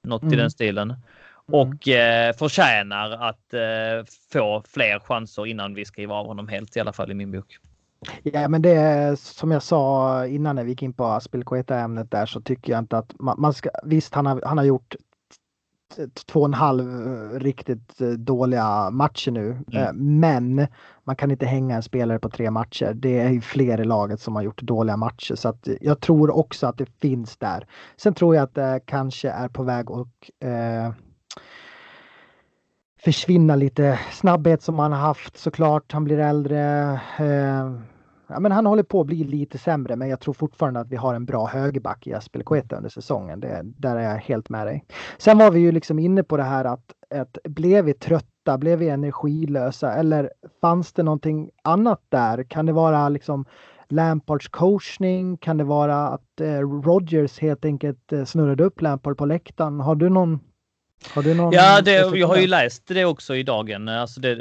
[SPEAKER 1] Något mm. i den stilen. Mm. Och eh, förtjänar att eh, få fler chanser innan vi skriver av honom helt, i alla fall i min bok.
[SPEAKER 2] Ja, men det är som jag sa innan när vi gick in på Aspelkueta ämnet där så tycker jag inte att man, man ska. Visst, han har, han har gjort två och en halv eh, riktigt eh, dåliga matcher nu. Mm. Eh, men man kan inte hänga en spelare på tre matcher. Det är ju fler i laget som har gjort dåliga matcher så att jag tror också att det finns där. Sen tror jag att det kanske är på väg att eh, försvinna lite snabbhet som han har haft såklart. Han blir äldre. Eh, ja, men han håller på att bli lite sämre, men jag tror fortfarande att vi har en bra högerback i Aspelkoeta under säsongen. Det, där är jag helt med dig. Sen var vi ju liksom inne på det här att, att blev vi trötta, blev vi energilösa eller fanns det någonting annat där? Kan det vara liksom Lampards coachning? Kan det vara att eh, Rogers helt enkelt eh, snurrade upp Lampard på läktaren? Har du någon
[SPEAKER 1] har du någon ja, det, jag har ju läst det också i dagen. Alltså det,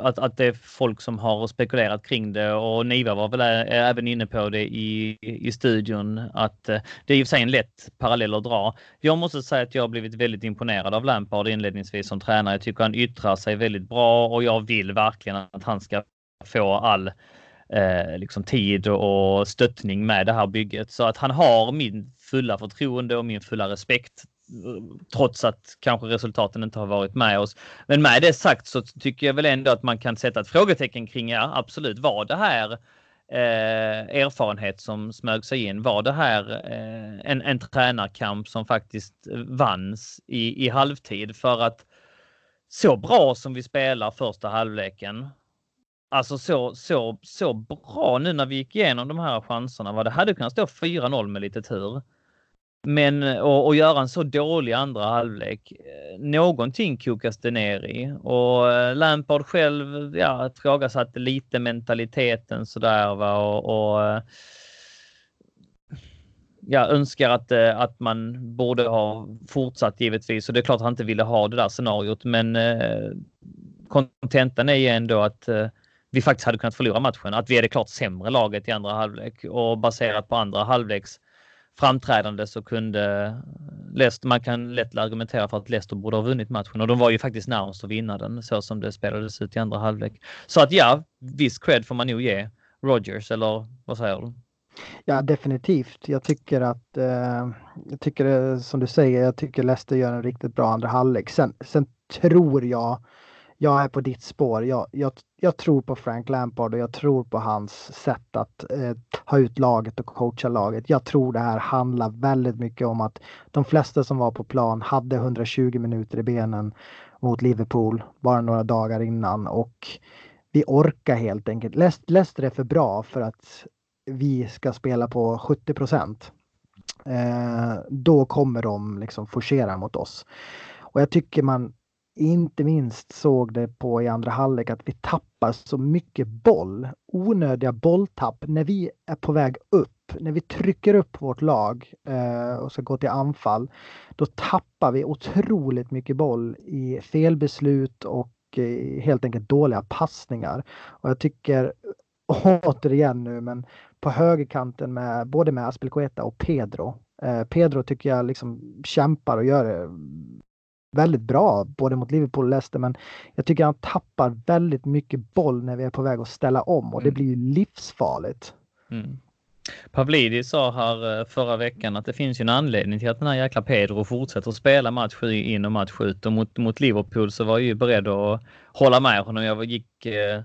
[SPEAKER 1] att, att det är folk som har spekulerat kring det och Niva var väl även inne på det i, i studion. Att eh, det är i och för sig en lätt parallell att dra. Jag måste säga att jag har blivit väldigt imponerad av Lampard inledningsvis som tränare. Jag tycker han yttrar sig väldigt bra och jag vill verkligen att han ska få all eh, liksom tid och stöttning med det här bygget. Så att han har min fulla förtroende och min fulla respekt trots att kanske resultaten inte har varit med oss. Men med det sagt så tycker jag väl ändå att man kan sätta ett frågetecken kring, ja absolut, var det här eh, erfarenhet som smög sig in? Var det här eh, en, en tränarkamp som faktiskt eh, vanns i, i halvtid? För att så bra som vi spelar första halvleken Alltså så, så, så bra nu när vi gick igenom de här chanserna. Vad det hade kunnat stå 4-0 med lite tur. Men att göra en så dålig andra halvlek. Eh, någonting kokas det ner i och eh, Lampard själv ja, ifrågasatte lite mentaliteten sådär va och, och eh, ja, önskar att, att man borde ha fortsatt givetvis och det är klart att han inte ville ha det där scenariot men kontentan är ju ändå att vi faktiskt hade kunnat förlora matchen. Att vi är det klart sämre laget i andra halvlek och baserat på andra halvleks framträdande så kunde eh, Leicester, man kan lätt argumentera för att Leicester borde ha vunnit matchen och de var ju faktiskt närmast att vinna den så som det spelades ut i andra halvlek. Så att ja, viss cred får man nog ge Rogers eller vad säger du?
[SPEAKER 2] Ja, definitivt. Jag tycker att, eh, jag tycker eh, som du säger, jag tycker Leicester gör en riktigt bra andra halvlek. Sen, sen tror jag jag är på ditt spår. Jag, jag, jag, tror på Frank Lampard och jag tror på hans sätt att eh, ha ut laget och coacha laget. Jag tror det här handlar väldigt mycket om att de flesta som var på plan hade 120 minuter i benen mot Liverpool bara några dagar innan och vi orkar helt enkelt. Leicester är för bra för att vi ska spela på 70 procent. Eh, då kommer de liksom forcera mot oss. Och jag tycker man inte minst såg det på i andra halvlek att vi tappar så mycket boll. Onödiga bolltapp när vi är på väg upp. När vi trycker upp vårt lag eh, och ska gå till anfall. Då tappar vi otroligt mycket boll i felbeslut och eh, helt enkelt dåliga passningar. Och jag tycker återigen nu men på högerkanten med både med Aspelkueta och Pedro. Eh, Pedro tycker jag liksom kämpar och gör det väldigt bra både mot Liverpool och Leicester men jag tycker han tappar väldigt mycket boll när vi är på väg att ställa om och det mm. blir ju livsfarligt.
[SPEAKER 1] Mm. Pavlidis sa här eh, förra veckan att det finns ju en anledning till att den här jäkla Pedro fortsätter att spela match in och match ut och mot, mot Liverpool så var jag ju beredd att hålla med honom. Jag gick eh,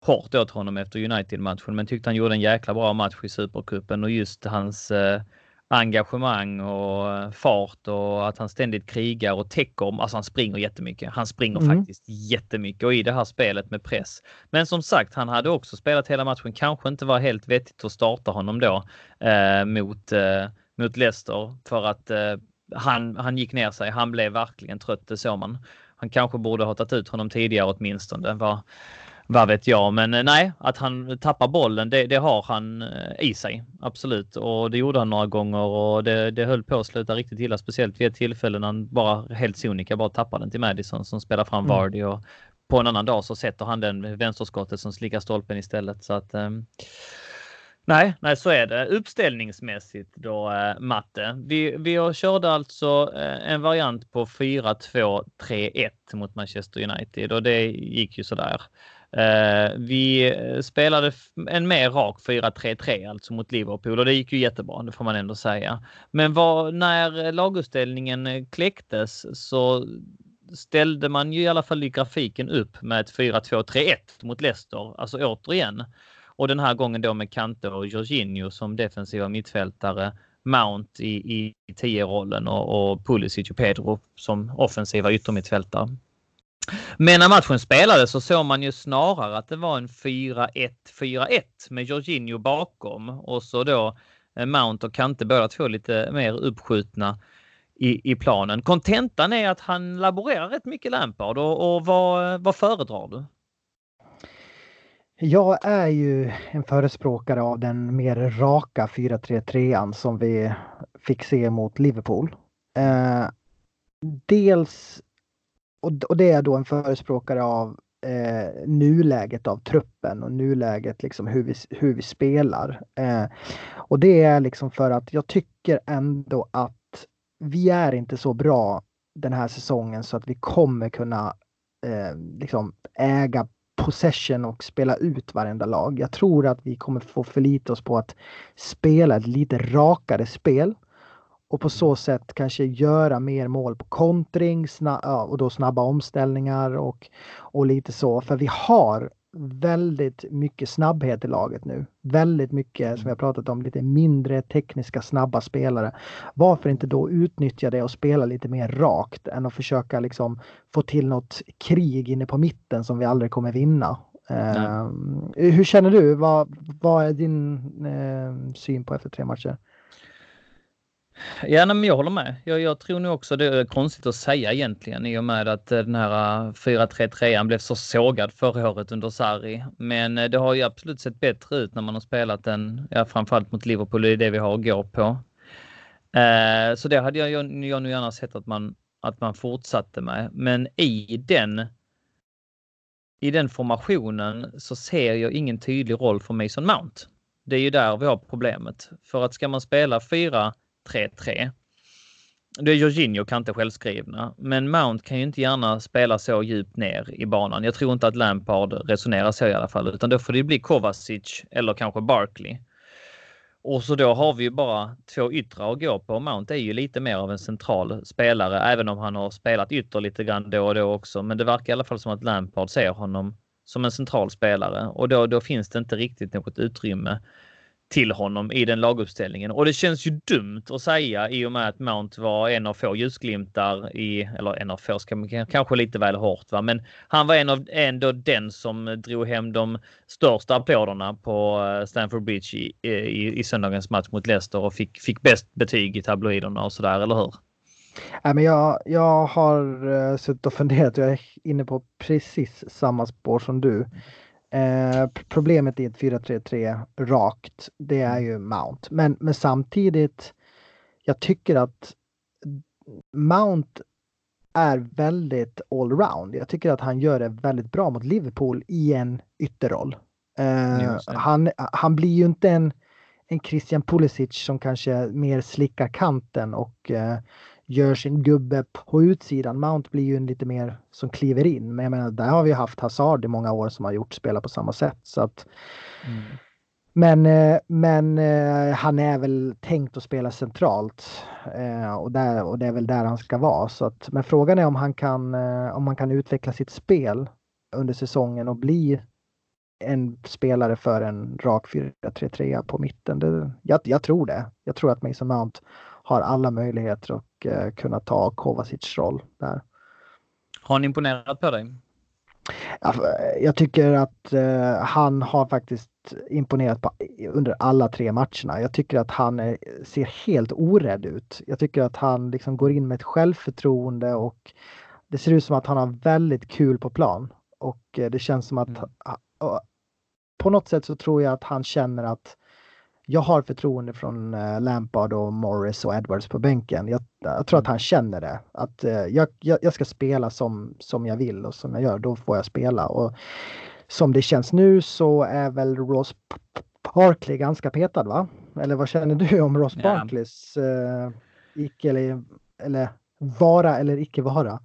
[SPEAKER 1] hårt åt honom efter United-matchen men tyckte han gjorde en jäkla bra match i Supercupen och just hans eh, engagemang och fart och att han ständigt krigar och täcker. Alltså han springer jättemycket. Han springer mm. faktiskt jättemycket och i det här spelet med press. Men som sagt, han hade också spelat hela matchen. Kanske inte var helt vettigt att starta honom då eh, mot, eh, mot Leicester för att eh, han, han gick ner sig. Han blev verkligen trött, det såg man. Han kanske borde ha tagit ut honom tidigare åtminstone. Var, vad vet jag, men eh, nej, att han tappar bollen, det, det, har han eh, i sig. Absolut, och det gjorde han några gånger och det, det höll på att sluta riktigt illa, speciellt vid ett tillfälle när han bara helt sonika bara tappar den till Madison som spelar fram mm. Vardy och på en annan dag så sätter han den vänsterskottet som slickar stolpen istället. Så att, um... Nej, nej, så är det. Uppställningsmässigt då, eh, Matte. Vi, vi körde alltså eh, en variant på 4-2-3-1 mot Manchester United och det gick ju sådär. Eh, Eh, vi eh, spelade en mer rak 4-3-3 alltså mot Liverpool och det gick ju jättebra, det får man ändå säga. Men var, när laguppställningen eh, kläcktes så ställde man ju i alla fall i grafiken upp med ett 4-2-3-1 mot Leicester, alltså återigen. Och den här gången då med Kante och Jorginho som defensiva mittfältare, Mount i, i 10-rollen och, och Pulisic och Pedro som offensiva yttermittfältare. Men när matchen spelades så såg man ju snarare att det var en 4-1-4-1 med Jorginho bakom och så då eh, Mount och Kante båda två lite mer uppskjutna i, i planen. Kontentan är att han laborerar rätt mycket Lampard och, och vad, vad föredrar du?
[SPEAKER 2] Jag är ju en förespråkare av den mer raka 4-3-3an som vi fick se mot Liverpool. Eh, dels och, och det är då en förespråkare av eh, nuläget av truppen och nuläget liksom hur vi, hur vi spelar. Eh, och det är liksom för att jag tycker ändå att vi är inte så bra den här säsongen så att vi kommer kunna eh, liksom äga possession och spela ut varenda lag. Jag tror att vi kommer få förlita oss på att spela ett lite rakare spel och på så sätt kanske göra mer mål på kontring och då snabba omställningar och, och lite så. För vi har väldigt mycket snabbhet i laget nu. Väldigt mycket, som jag pratat om, lite mindre tekniska snabba spelare. Varför inte då utnyttja det och spela lite mer rakt än att försöka liksom få till något krig inne på mitten som vi aldrig kommer vinna. Uh, hur känner du? Vad, vad är din uh, syn på efter tre matcher?
[SPEAKER 1] Ja, men jag håller med. Jag, jag, tror nog också det är konstigt att säga egentligen i och med att eh, den här eh, 4-3-3 blev så sågad förra året under Sarri. Men eh, det har ju absolut sett bättre ut när man har spelat den, ja, framförallt mot Liverpool, det är det vi har att gå på. Eh, så det hade jag, jag, jag nu gärna sett att man, att man fortsatte med. Men i den i den formationen så ser jag ingen tydlig roll för Mason Mount. Det är ju där vi har problemet. För att ska man spela 4 3-3. Det är Jorginho kan inte självskrivna, men Mount kan ju inte gärna spela så djupt ner i banan. Jag tror inte att Lampard resonerar så i alla fall, utan då får det bli Kovacic eller kanske Barkley. Och så då har vi ju bara två yttre att gå på. Mount är ju lite mer av en central spelare, även om han har spelat ytter lite grann då och då också. Men det verkar i alla fall som att Lampard ser honom som en central spelare och då, då finns det inte riktigt något utrymme till honom i den laguppställningen. Och det känns ju dumt att säga i och med att Mount var en av få ljusglimtar i, eller en av få ska man kanske lite väl hårt va, men han var en av, ändå den som drog hem de största applåderna på eh, Stamford Bridge i, eh, i, i söndagens match mot Leicester och fick, fick bäst betyg i tabloiderna och sådär, eller hur?
[SPEAKER 2] Nej, men jag, jag har uh, suttit och funderat och jag är inne på precis samma spår som du. Eh, problemet i ett 4-3-3 rakt, det är ju Mount. Men, men samtidigt, jag tycker att Mount är väldigt allround. Jag tycker att han gör det väldigt bra mot Liverpool i en ytterroll. Eh, han, han blir ju inte en, en Christian Pulisic som kanske mer slickar kanten och eh, gör sin gubbe på utsidan. Mount blir ju en lite mer som kliver in. Men jag menar, där har vi haft Hazard i många år som har gjort spela på samma sätt. Så att, mm. Men, eh, men eh, han är väl tänkt att spela centralt eh, och, där, och det är väl där han ska vara. Så att, men frågan är om han, kan, om han kan utveckla sitt spel under säsongen och bli en spelare för en rak 4-3-3 på mitten. Det, jag, jag, tror det. Jag tror att Mason Mount har alla möjligheter att eh, kunna ta Kovacic roll där.
[SPEAKER 1] Har han imponerat på dig?
[SPEAKER 2] Jag tycker att eh, han har faktiskt imponerat på, under alla tre matcherna. Jag tycker att han är, ser helt orädd ut. Jag tycker att han liksom går in med ett självförtroende och det ser ut som att han har väldigt kul på plan. Och eh, det känns som att mm. på något sätt så tror jag att han känner att jag har förtroende från eh, Lampard och Morris och Edwards på bänken. Jag, jag tror att han känner det. Att eh, jag, jag, ska spela som, som jag vill och som jag gör, då får jag spela. Och som det känns nu så är väl Ross Barkley ganska petad va? Eller vad känner du om Ross ja. Barkleys eh, icke eller, eller vara eller icke vara?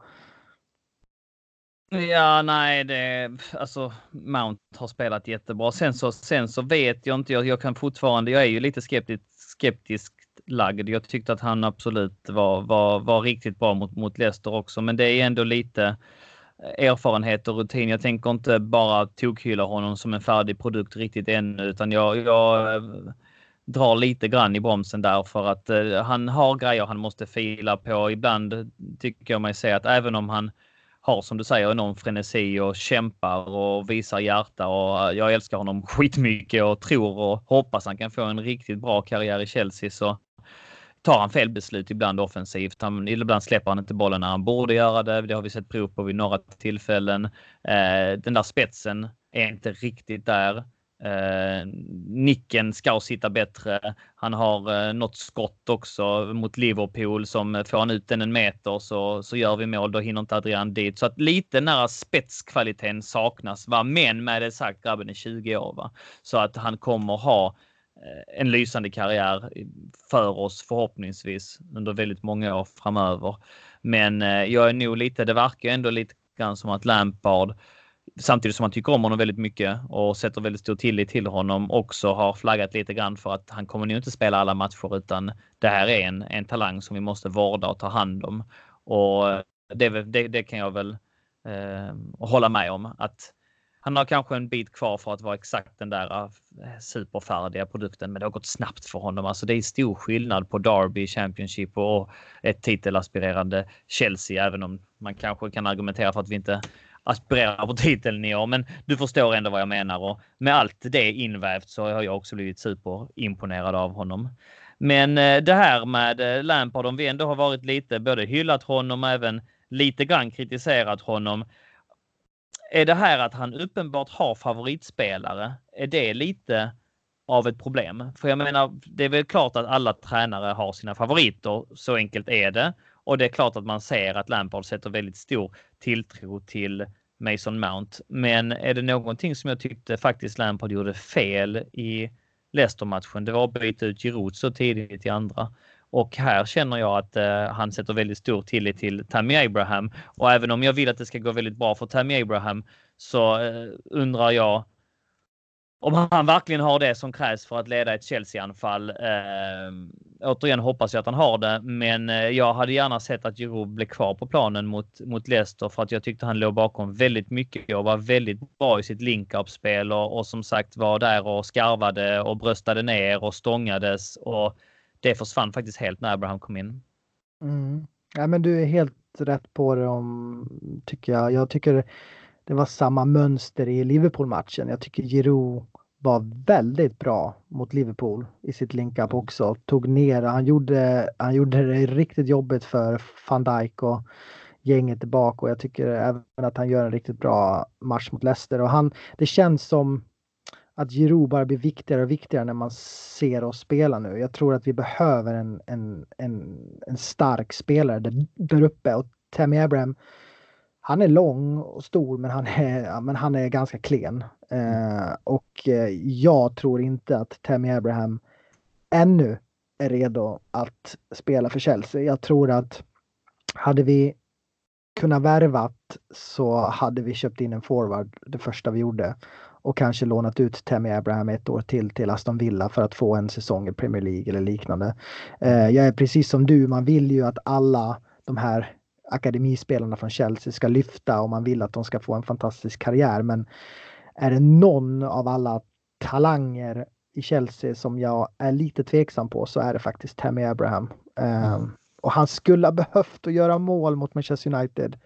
[SPEAKER 1] Ja, nej, det alltså Mount har spelat jättebra. Sen så, sen så vet jag inte. Jag, jag kan fortfarande. Jag är ju lite skeptisk, skeptiskt lagd. Jag tyckte att han absolut var, var, var riktigt bra mot, mot Leicester också, men det är ändå lite eh, erfarenhet och rutin. Jag tänker inte bara tokhylla honom som en färdig produkt riktigt ännu, utan jag, jag eh, drar lite grann i bromsen där för att eh, han har grejer han måste fila på. Ibland tycker jag mig se att även om han har som du säger enorm frenesi och kämpar och visar hjärta och eh, jag älskar honom skitmycket och tror och hoppas han kan få en riktigt bra karriär i Chelsea så tar han fel beslut ibland offensivt. Han, ibland släpper han inte bollen när han borde göra det. Det har vi sett prov på vid några tillfällen. Eh, den där spetsen är inte riktigt där. Eh, nicken ska sitta bättre. Han har eh, något skott också mot Liverpool som får han ut den en meter så, så gör vi mål. Då hinner inte Adrian dit. Så att lite nära spetskvaliteten saknas. Va? Men med det sagt, grabben är 20 år. Va? Så att han kommer ha eh, en lysande karriär för oss förhoppningsvis under väldigt många år framöver. Men eh, jag är nog lite, det verkar ändå lite grann som att Lampard samtidigt som man tycker om honom väldigt mycket och sätter väldigt stor tillit till honom också har flaggat lite grann för att han kommer nog inte spela alla matcher utan det här är en, en talang som vi måste vårda och ta hand om. Och det, det, det kan jag väl eh, hålla med om att han har kanske en bit kvar för att vara exakt den där eh, superfärdiga produkten, men det har gått snabbt för honom. Alltså det är stor skillnad på Derby Championship och ett titelaspirerande Chelsea, även om man kanske kan argumentera för att vi inte aspirerar på titeln i år. Men du förstår ändå vad jag menar och med allt det invävt så har jag också blivit superimponerad av honom. Men eh, det här med eh, Lampard, om vi ändå har varit lite både hyllat honom och även lite grann kritiserat honom. Är det här att han uppenbart har favoritspelare? Är det lite av ett problem? För jag menar, det är väl klart att alla tränare har sina favoriter. Så enkelt är det. Och det är klart att man ser att Lampard sätter väldigt stor tilltro till Mason Mount. Men är det någonting som jag tyckte faktiskt Lampard gjorde fel i Leicester-matchen, det var att byta ut Giroud så tidigt i andra. Och här känner jag att eh, han sätter väldigt stor tillit till Tammy Abraham. Och även om jag vill att det ska gå väldigt bra för Tammy Abraham så eh, undrar jag om han verkligen har det som krävs för att leda ett Chelsea-anfall. Eh, återigen hoppas jag att han har det, men eh, jag hade gärna sett att Giroud blev kvar på planen mot, mot Leicester för att jag tyckte han låg bakom väldigt mycket och var väldigt bra i sitt link-up-spel och, och, som sagt var där och skarvade och bröstade ner och stångades och det försvann faktiskt helt när Abraham kom in.
[SPEAKER 2] Mm. Ja, men du är helt rätt på det om, tycker jag. Jag tycker det var samma mönster i Liverpool-matchen. Jag tycker Giroud var väldigt bra mot Liverpool i sitt link-up också. Tog ner, han gjorde, han gjorde det riktigt jobbigt för van Dijk och gänget tillbaka och jag tycker även att han gör en riktigt bra match mot Leicester och han, det känns som att Giroud bara blir viktigare och viktigare när man ser oss spela nu. Jag tror att vi behöver en, en, en, en stark spelare där, där uppe och Tammy Abraham han är lång och stor men han är, men han är ganska klen. Eh, och eh, jag tror inte att Tammy Abraham ännu är redo att spela för Chelsea. Jag tror att hade vi kunnat värvat så hade vi köpt in en forward det första vi gjorde och kanske lånat ut Tammy Abraham ett år till till Aston Villa för att få en säsong i Premier League eller liknande. Eh, jag är precis som du, man vill ju att alla de här akademispelarna från Chelsea ska lyfta och man vill att de ska få en fantastisk karriär. Men är det någon av alla talanger i Chelsea som jag är lite tveksam på så är det faktiskt Tammy Abraham. Um, och han skulle ha behövt att göra mål mot Manchester United.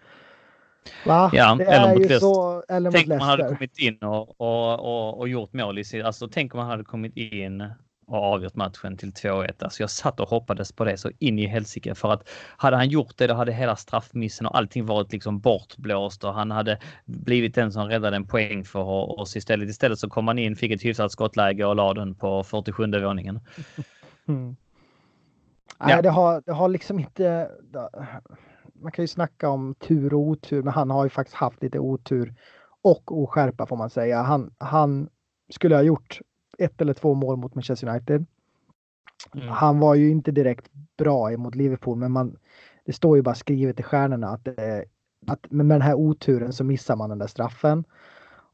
[SPEAKER 1] Va? Ja, det eller mot Leicester. Så, eller tänk om han hade kommit in och, och, och, och gjort mål i sin... Alltså tänk om han hade kommit in och avgjort matchen till 2-1. Alltså jag satt och hoppades på det så in i helsike för att hade han gjort det då hade hela straffmissen och allting varit liksom bortblåst och han hade blivit den som räddade en poäng för oss istället. Istället så kom han in, fick ett hyfsat skottläge och la den på 47 våningen.
[SPEAKER 2] Mm. Ja. Nej, det har, det har liksom inte... Man kan ju snacka om tur och otur, men han har ju faktiskt haft lite otur och oskärpa får man säga. Han, han skulle ha gjort ett eller två mål mot Manchester United. Mm. Han var ju inte direkt bra mot Liverpool, men man, det står ju bara skrivet i stjärnorna att, det, att med den här oturen så missar man den där straffen.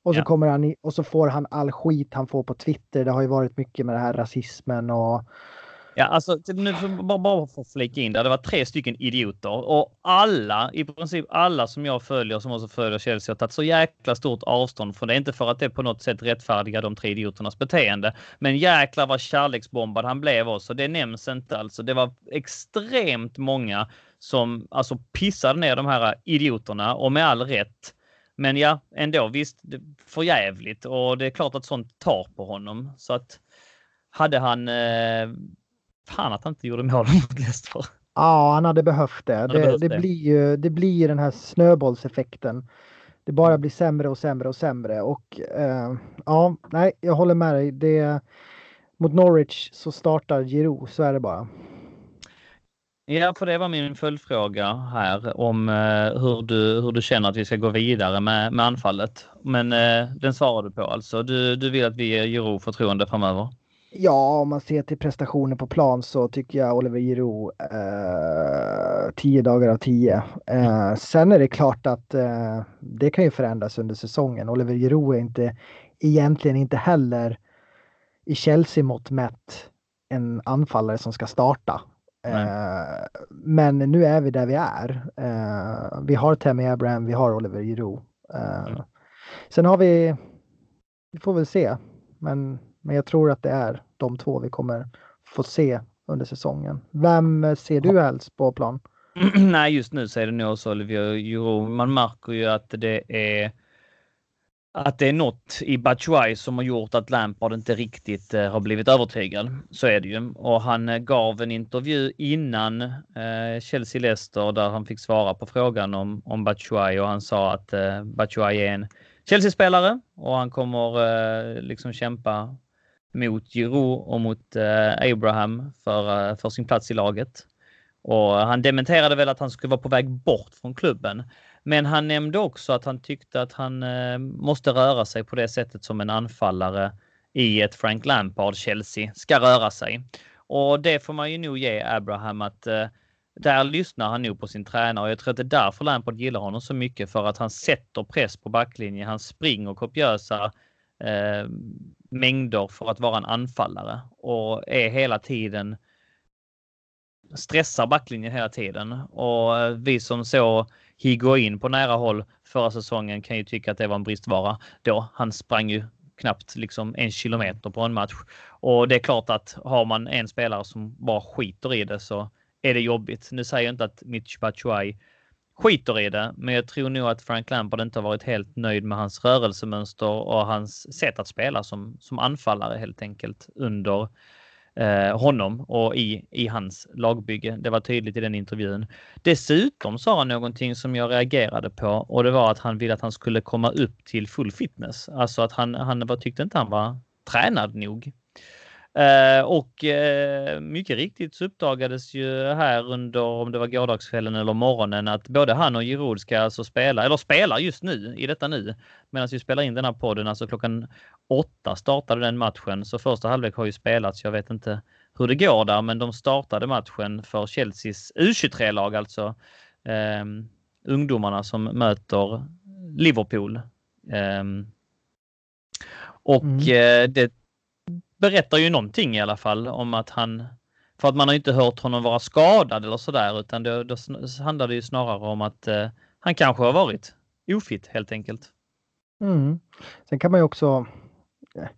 [SPEAKER 2] Och så ja. kommer han i, och så får han all skit han får på Twitter. Det har ju varit mycket med det här rasismen och
[SPEAKER 1] Ja, alltså nu bara, bara för att flika in där. Det var tre stycken idioter och alla, i princip alla som jag följer som också följer Chelsea har tagit så jäkla stort avstånd från det. Inte för att det på något sätt rättfärdigar de tre idioternas beteende, men jäklar vad kärleksbombad han blev också. Det nämns inte alltså. Det var extremt många som alltså pissade ner de här idioterna och med all rätt. Men ja, ändå visst, för jävligt och det är klart att sånt tar på honom så att hade han eh, Fan att han inte gjorde mål mot Leicester.
[SPEAKER 2] Ja, han hade behövt det. Hade det, behövt det, det, Blir ju, det blir den här snöbollseffekten. Det bara blir sämre och sämre och sämre och eh, ja, nej, jag håller med dig. Det, mot Norwich så startar Giroud, så är det bara.
[SPEAKER 1] Ja, för det var min följdfråga här om eh, hur, du, hur du känner att vi ska gå vidare med, med anfallet. Men eh, den svarar du på alltså. Du, du vill att vi ger Giroud förtroende framöver?
[SPEAKER 2] Ja, om man ser till prestationer på plan så tycker jag Oliver Giroud eh, 10 dagar av 10. Eh, sen är det klart att eh, det kan ju förändras under säsongen. Oliver Giroud är inte egentligen inte heller i Chelsea mått mätt en anfallare som ska starta. Eh, men nu är vi där vi är. Eh, vi har Tammy Abraham, vi har Oliver Giroud. Eh, mm. sen har vi, vi får väl se, men, men jag tror att det är de två vi kommer få se under säsongen. Vem ser du helst på plan?
[SPEAKER 1] Nej, just nu är det nog så Olivier Giroud. Man märker ju att det är att det är något i Batshuayi som har gjort att Lampard inte riktigt eh, har blivit övertygad. Så är det ju. Och han eh, gav en intervju innan eh, Chelsea-Leicester där han fick svara på frågan om, om Batshuayi och han sa att eh, Batshuayi är en Chelsea-spelare och han kommer eh, liksom kämpa mot Giroud och mot eh, Abraham för, eh, för sin plats i laget. Och han dementerade väl att han skulle vara på väg bort från klubben. Men han nämnde också att han tyckte att han eh, måste röra sig på det sättet som en anfallare i ett Frank Lampard Chelsea ska röra sig. Och det får man ju nog ge Abraham att eh, där lyssnar han nog på sin tränare och jag tror att det är därför Lampard gillar honom så mycket för att han sätter press på backlinjen. Han springer kopiösa eh, mängder för att vara en anfallare och är hela tiden stressar backlinjen hela tiden och eh, vi som så Higuain på nära håll förra säsongen kan ju tycka att det var en bristvara då. Han sprang ju knappt liksom en kilometer på en match och det är klart att har man en spelare som bara skiter i det så är det jobbigt. Nu säger jag inte att Mitch Batshuayi skiter i det, men jag tror nog att Frank Lampard inte har varit helt nöjd med hans rörelsemönster och hans sätt att spela som, som anfallare helt enkelt under eh, honom och i, i hans lagbygge. Det var tydligt i den intervjun. Dessutom sa han någonting som jag reagerade på och det var att han ville att han skulle komma upp till full fitness. Alltså att han, han var, tyckte inte han var tränad nog. Eh, och eh, mycket riktigt så uppdagades ju här under, om det var gårdagskvällen eller morgonen, att både han och Giroud ska alltså spela, eller spelar just nu, i detta nu, medan vi spelar in den här podden, alltså klockan åtta startade den matchen. Så första halvlek har ju spelats. Jag vet inte hur det går där, men de startade matchen för Chelseas U23-lag, alltså eh, ungdomarna som möter Liverpool. Eh, och mm. eh, det berättar ju någonting i alla fall om att han, för att man har inte hört honom vara skadad eller sådär, utan då, då handlar det ju snarare om att eh, han kanske har varit ofit helt enkelt.
[SPEAKER 2] Mm. Sen kan man ju också eh,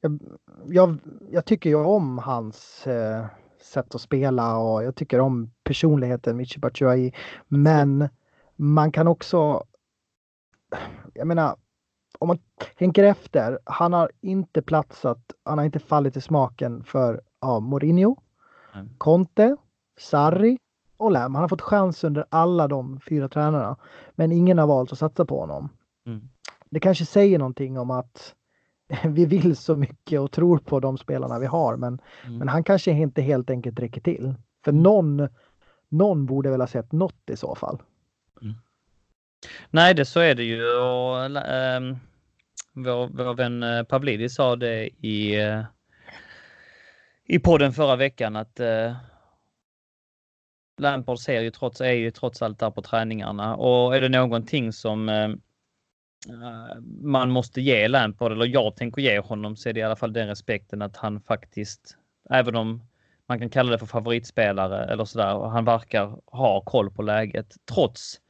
[SPEAKER 2] jag, jag, jag, tycker ju om hans eh, sätt att spela och jag tycker om personligheten Michi Batshuayi. Men man kan också, jag menar, om man tänker efter, han har inte platsat, han har inte fallit i smaken för ja, Mourinho, mm. Conte, Sarri och Lam. Han har fått chans under alla de fyra tränarna, men ingen har valt att satsa på honom. Mm. Det kanske säger någonting om att vi vill så mycket och tror på de spelarna vi har, men, mm. men han kanske inte helt enkelt räcker till. För mm. någon, någon borde väl ha sett något i så fall.
[SPEAKER 1] Nej, det så är det ju. Och, äh, vår, vår vän eh, Pavlidis sa det i, äh, i podden förra veckan att äh, Lampard ser ju trots, är ju trots allt där på träningarna och är det någonting som äh, man måste ge Lampard, eller jag tänker ge honom, så är det i alla fall den respekten att han faktiskt, även om man kan kalla det för favoritspelare eller sådär, och han verkar ha koll på läget trots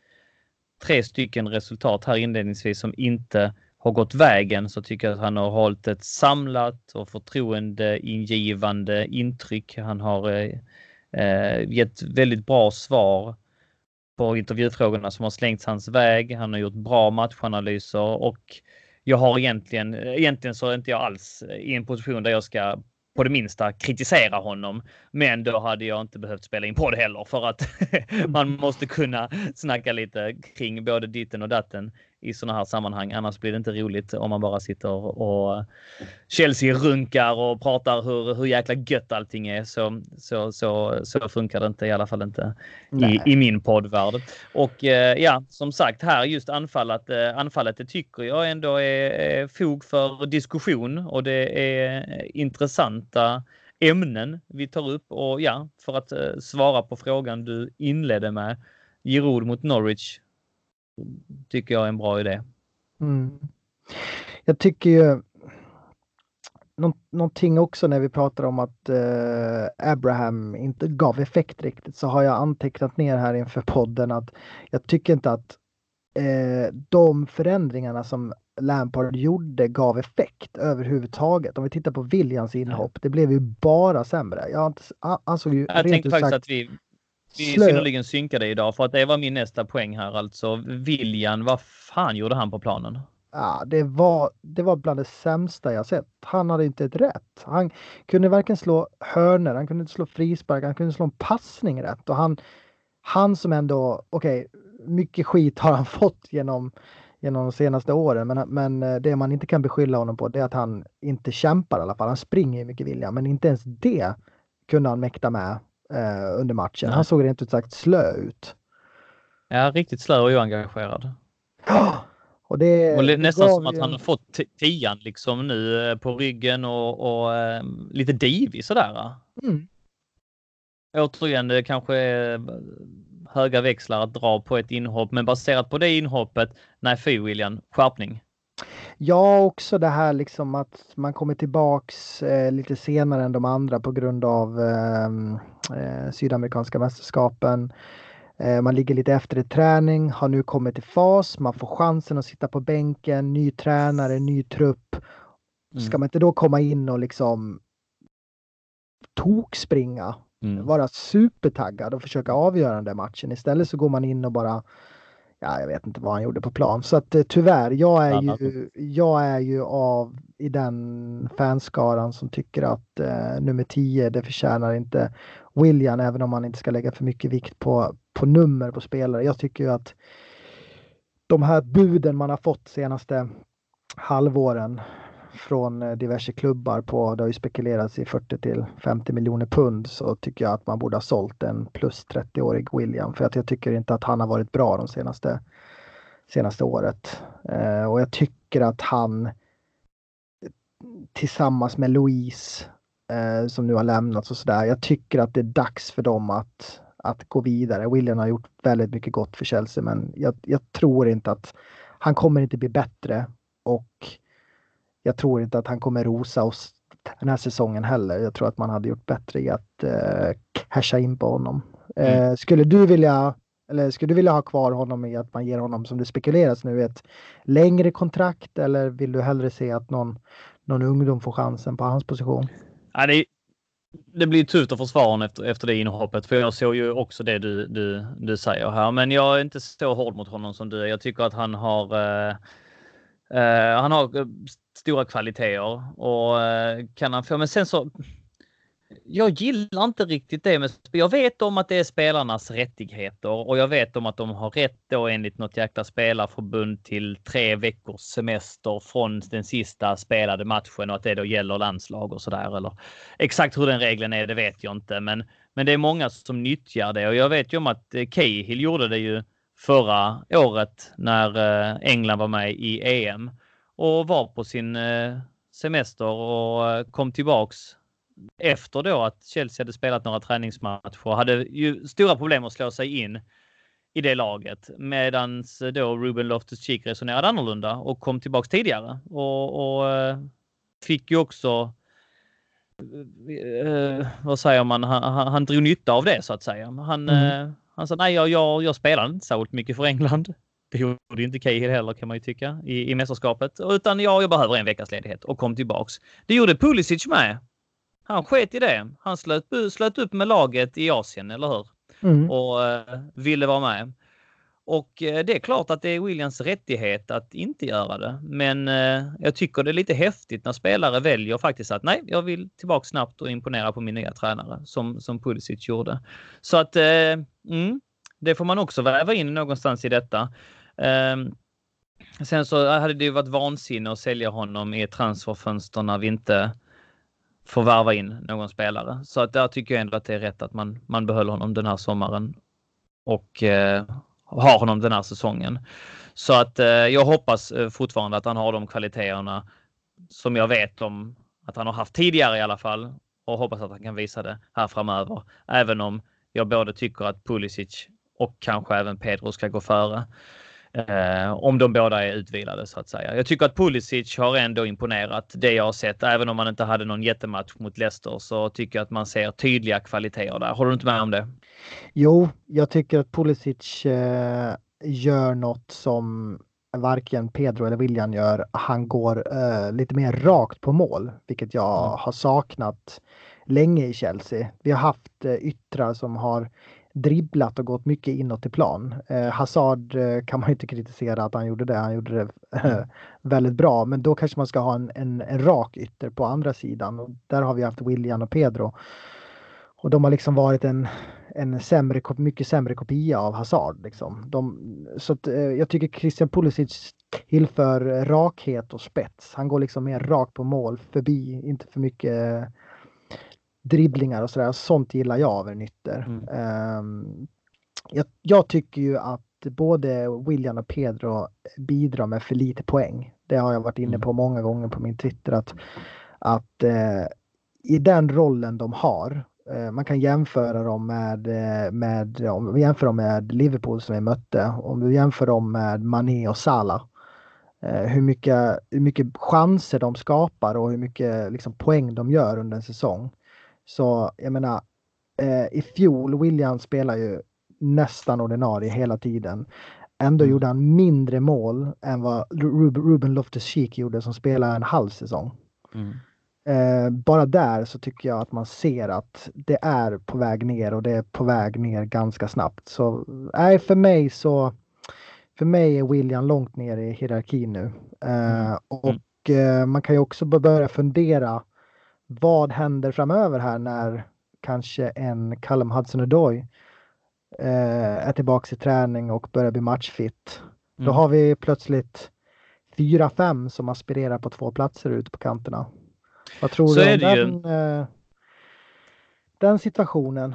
[SPEAKER 1] tre stycken resultat här inledningsvis som inte har gått vägen så tycker jag att han har hållit ett samlat och förtroendeingivande intryck. Han har eh, eh, gett väldigt bra svar på intervjufrågorna som har slängts hans väg. Han har gjort bra matchanalyser och jag har egentligen, egentligen så är inte jag alls i en position där jag ska på det minsta kritisera honom. Men då hade jag inte behövt spela in podd heller för att man måste kunna snacka lite kring både ditten och datten i sådana här sammanhang. Annars blir det inte roligt om man bara sitter och Chelsea-runkar och pratar hur, hur jäkla gött allting är. Så, så, så, så funkar det inte, i alla fall inte i, i, min poddvärld. Och eh, ja, som sagt här just anfallet, eh, anfallet det tycker jag ändå är, är fog för diskussion och det är intressanta ämnen vi tar upp och ja, för att eh, svara på frågan du inledde med. Giroud mot Norwich tycker jag är en bra idé.
[SPEAKER 2] Mm. Jag tycker ju någonting också när vi pratar om att eh, Abraham inte gav effekt riktigt så har jag antecknat ner här inför podden att jag tycker inte att eh, de förändringarna som Lampard gjorde gav effekt överhuvudtaget. Om vi tittar på Williams inhopp, det blev ju bara sämre. Jag ansåg ju
[SPEAKER 1] Jag tänkte faktiskt att vi, vi är synnerligen synkade idag för att det var min nästa poäng här alltså. William, vad fan gjorde han på planen?
[SPEAKER 2] Ja, det var, det var bland det sämsta jag sett. Han hade inte ett rätt. Han kunde varken slå hörner, han kunde inte slå frispark, han kunde slå en passning rätt. Och han, han som ändå, okej, okay, mycket skit har han fått genom, genom de senaste åren. Men, men eh, det man inte kan beskylla honom på det är att han inte kämpar i alla fall. Han springer mycket vilja, men inte ens det kunde han mäkta med eh, under matchen. Nej. Han såg rent ut sagt slö ut.
[SPEAKER 1] Ja, riktigt slö och oengagerad.
[SPEAKER 2] Och det,
[SPEAKER 1] och nästan som att han har fått tian liksom nu eh, på ryggen och, och äh, lite divig sådär. Mm. Återigen, det kanske är höga växlar att dra på ett inhopp, men baserat på det inhoppet, nej fy William, skärpning.
[SPEAKER 2] Ja, också det här liksom att man kommer tillbaks eh, lite senare än de andra på grund av ehm, eh, sydamerikanska mästerskapen. Eh, man ligger lite efter i träning, har nu kommit i fas, man får chansen att sitta på bänken, ny tränare, ny trupp. Ska mm. man inte då komma in och liksom tokspringa Mm. Vara supertaggad och försöka avgöra den där matchen. Istället så går man in och bara Ja, jag vet inte vad han gjorde på plan. Så att eh, tyvärr, jag är ju, jag är ju av i den fanskaran som tycker att eh, nummer 10, det förtjänar inte William, även om man inte ska lägga för mycket vikt på, på nummer på spelare. Jag tycker ju att de här buden man har fått senaste halvåren från eh, diverse klubbar på, det har ju spekulerats i 40 till 50 miljoner pund, så tycker jag att man borde ha sålt en plus 30-årig William. För att jag tycker inte att han har varit bra de senaste, senaste året. Eh, och jag tycker att han tillsammans med Louise eh, som nu har lämnats och sådär. Jag tycker att det är dags för dem att, att gå vidare. William har gjort väldigt mycket gott för Chelsea men jag, jag tror inte att han kommer inte bli bättre och jag tror inte att han kommer rosa oss den här säsongen heller. Jag tror att man hade gjort bättre i att eh, casha in på honom. Eh, mm. skulle du vilja eller skulle du vilja ha kvar honom i att man ger honom, som det spekuleras nu, ett längre kontrakt eller vill du hellre se att någon, någon ungdom får chansen på hans position?
[SPEAKER 1] Ja, det, det blir tufft att försvara honom efter, efter det inhoppet, för jag såg ju också det du, du, du säger här. Men jag är inte så hård mot honom som du är. Jag tycker att han har uh, uh, han har stora kvaliteter och eh, kan han få. Men sen så. Jag gillar inte riktigt det med. Jag vet om att det är spelarnas rättigheter och jag vet om att de har rätt då enligt något jäkla spelarförbund till tre veckors semester från den sista spelade matchen och att det då gäller landslag och sådär. Eller exakt hur den regeln är, det vet jag inte, men men det är många som nyttjar det och jag vet ju om att eh, Cahill gjorde det ju förra året när eh, England var med i EM och var på sin eh, semester och eh, kom tillbaks efter då att Chelsea hade spelat några träningsmatcher och hade ju stora problem att slå sig in i det laget medans då Ruben Loftus-Cheek resonerade annorlunda och kom tillbaks tidigare och, och eh, fick ju också eh, vad säger man, han, han, han drog nytta av det så att säga. Han, mm. eh, han sa nej, jag, jag, jag spelade inte så mycket för England. Gjorde inte Cahill heller kan man ju tycka i, i mästerskapet. Utan ja, jag behöver en veckas ledighet och kom tillbaks. Det gjorde Pulisic med. Han sket i det. Han slöt, slöt upp med laget i Asien, eller hur? Mm. Och eh, ville vara med. Och eh, det är klart att det är Williams rättighet att inte göra det. Men eh, jag tycker det är lite häftigt när spelare väljer faktiskt att nej, jag vill tillbaka snabbt och imponera på min nya tränare som, som Pulisic gjorde. Så att eh, mm, det får man också väva in någonstans i detta. Ehm, sen så hade det ju varit vansinne att sälja honom i ett transferfönster när vi inte får värva in någon spelare. Så att där tycker jag ändå att det är rätt att man, man behåller honom den här sommaren och eh, har honom den här säsongen. Så att eh, jag hoppas eh, fortfarande att han har de kvaliteterna som jag vet om att han har haft tidigare i alla fall och hoppas att han kan visa det här framöver. Även om jag både tycker att Pulisic och kanske även Pedro ska gå före. Eh, om de båda är utvilade så att säga. Jag tycker att Pulisic har ändå imponerat det jag har sett. Även om man inte hade någon jättematch mot Leicester så tycker jag att man ser tydliga kvaliteter där. Håller du inte med om det?
[SPEAKER 2] Jo, jag tycker att Pulisic eh, gör något som varken Pedro eller William gör. Han går uh, lite mer rakt på mål, vilket jag mm. har saknat länge i Chelsea. Vi har haft uh, yttrar som har dribblat och gått mycket inåt i plan. Eh, Hazard eh, kan man inte kritisera att han gjorde det. Han gjorde det eh, väldigt bra, men då kanske man ska ha en, en, en, rak ytter på andra sidan. Och där har vi haft William och Pedro. Och de har liksom varit en, en sämre, mycket sämre kopia av Hazard. Liksom. De, så att, eh, jag tycker Christian Pulisic tillför rakhet och spets. Han går liksom mer rakt på mål, förbi, inte för mycket dribblingar och sådär. Sånt gillar jag av en ytter. Mm. Um, jag, jag, tycker ju att både William och Pedro bidrar med för lite poäng. Det har jag varit inne mm. på många gånger på min Twitter att, att eh, i den rollen de har eh, man kan jämföra dem med, eh, med, om vi jämför dem med Liverpool som vi mötte, om du jämför dem med Mané och Salah. Hur mycket, hur mycket chanser de skapar och hur mycket liksom, poäng de gör under en säsong. Så jag menar, eh, i fjol, William spelar ju nästan ordinarie hela tiden. Ändå mm. gjorde han mindre mål än vad Ruben Loftus-Cheek gjorde som spelade en halv säsong. Mm. Eh, bara där så tycker jag att man ser att det är på väg ner och det är på väg ner ganska snabbt. Så nej, för mig så för mig är William långt ner i hierarkin nu. Eh, mm. och eh, man kan ju också börja fundera vad händer framöver här när kanske en Callum Hudson-Odoi eh, är tillbaka i träning och börjar bli matchfit. Mm. Då har vi plötsligt fyra, fem som aspirerar på två platser ute på kanterna. Vad tror Så du om den, eh, den situationen?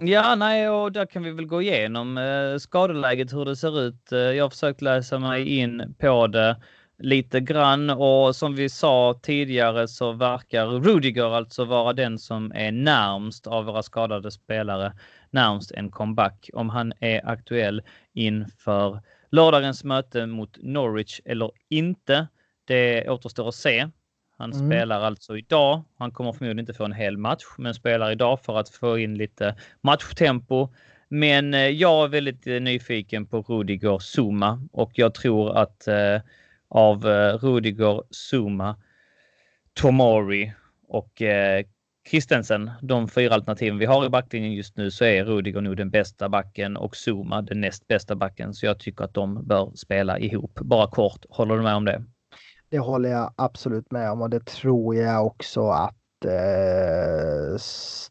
[SPEAKER 1] Ja, nej, och där kan vi väl gå igenom eh, skadeläget, hur det ser ut. Eh, jag har försökt läsa mig in på det lite grann och som vi sa tidigare så verkar Rudiger alltså vara den som är närmst av våra skadade spelare, närmst en comeback om han är aktuell inför lördagens möte mot Norwich eller inte. Det återstår att se. Han mm. spelar alltså idag. Han kommer förmodligen inte få en hel match, men spelar idag för att få in lite matchtempo. Men eh, jag är väldigt eh, nyfiken på Rudiger Zuma och jag tror att eh, av eh, Rudiger, Zuma, Tomori och eh, Christensen, de fyra alternativen vi har i backlinjen just nu så är Rudiger nog den bästa backen och Zuma den näst bästa backen. Så jag tycker att de bör spela ihop. Bara kort, håller du med om det?
[SPEAKER 2] Det håller jag absolut med om och det tror jag också att eh,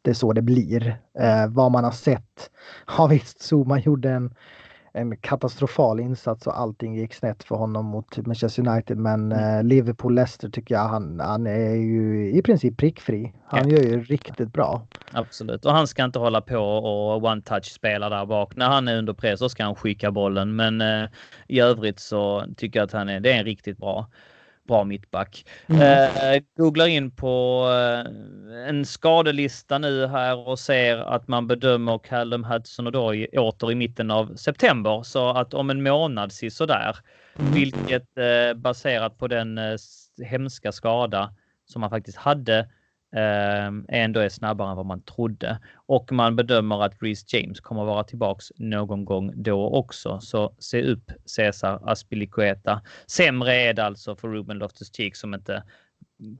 [SPEAKER 2] det är så det blir. Eh, vad man har sett. Ja visst, Zuma gjorde en en katastrofal insats och allting gick snett för honom mot Manchester United. Men mm. eh, Liverpool-Leicester tycker jag han, han är ju i princip prickfri. Han ja. gör ju riktigt bra.
[SPEAKER 1] Absolut, och han ska inte hålla på och one-touch spela där bak. När han är under press så ska han skicka bollen. Men eh, i övrigt så tycker jag att han är, det är en riktigt bra bra mittback. Mm. Eh, googlar in på eh, en skadelista nu här och ser att man bedömer Callum Hudson då åter i mitten av september. Så att om en månad sådär, mm. vilket eh, baserat på den eh, hemska skada som han faktiskt hade Ehm, ändå är snabbare än vad man trodde. Och man bedömer att Reece James kommer vara tillbaks någon gång då också. Så se upp Cesar Aspilicueta. Sämre är det alltså för Ruben Loftus-Cheek som inte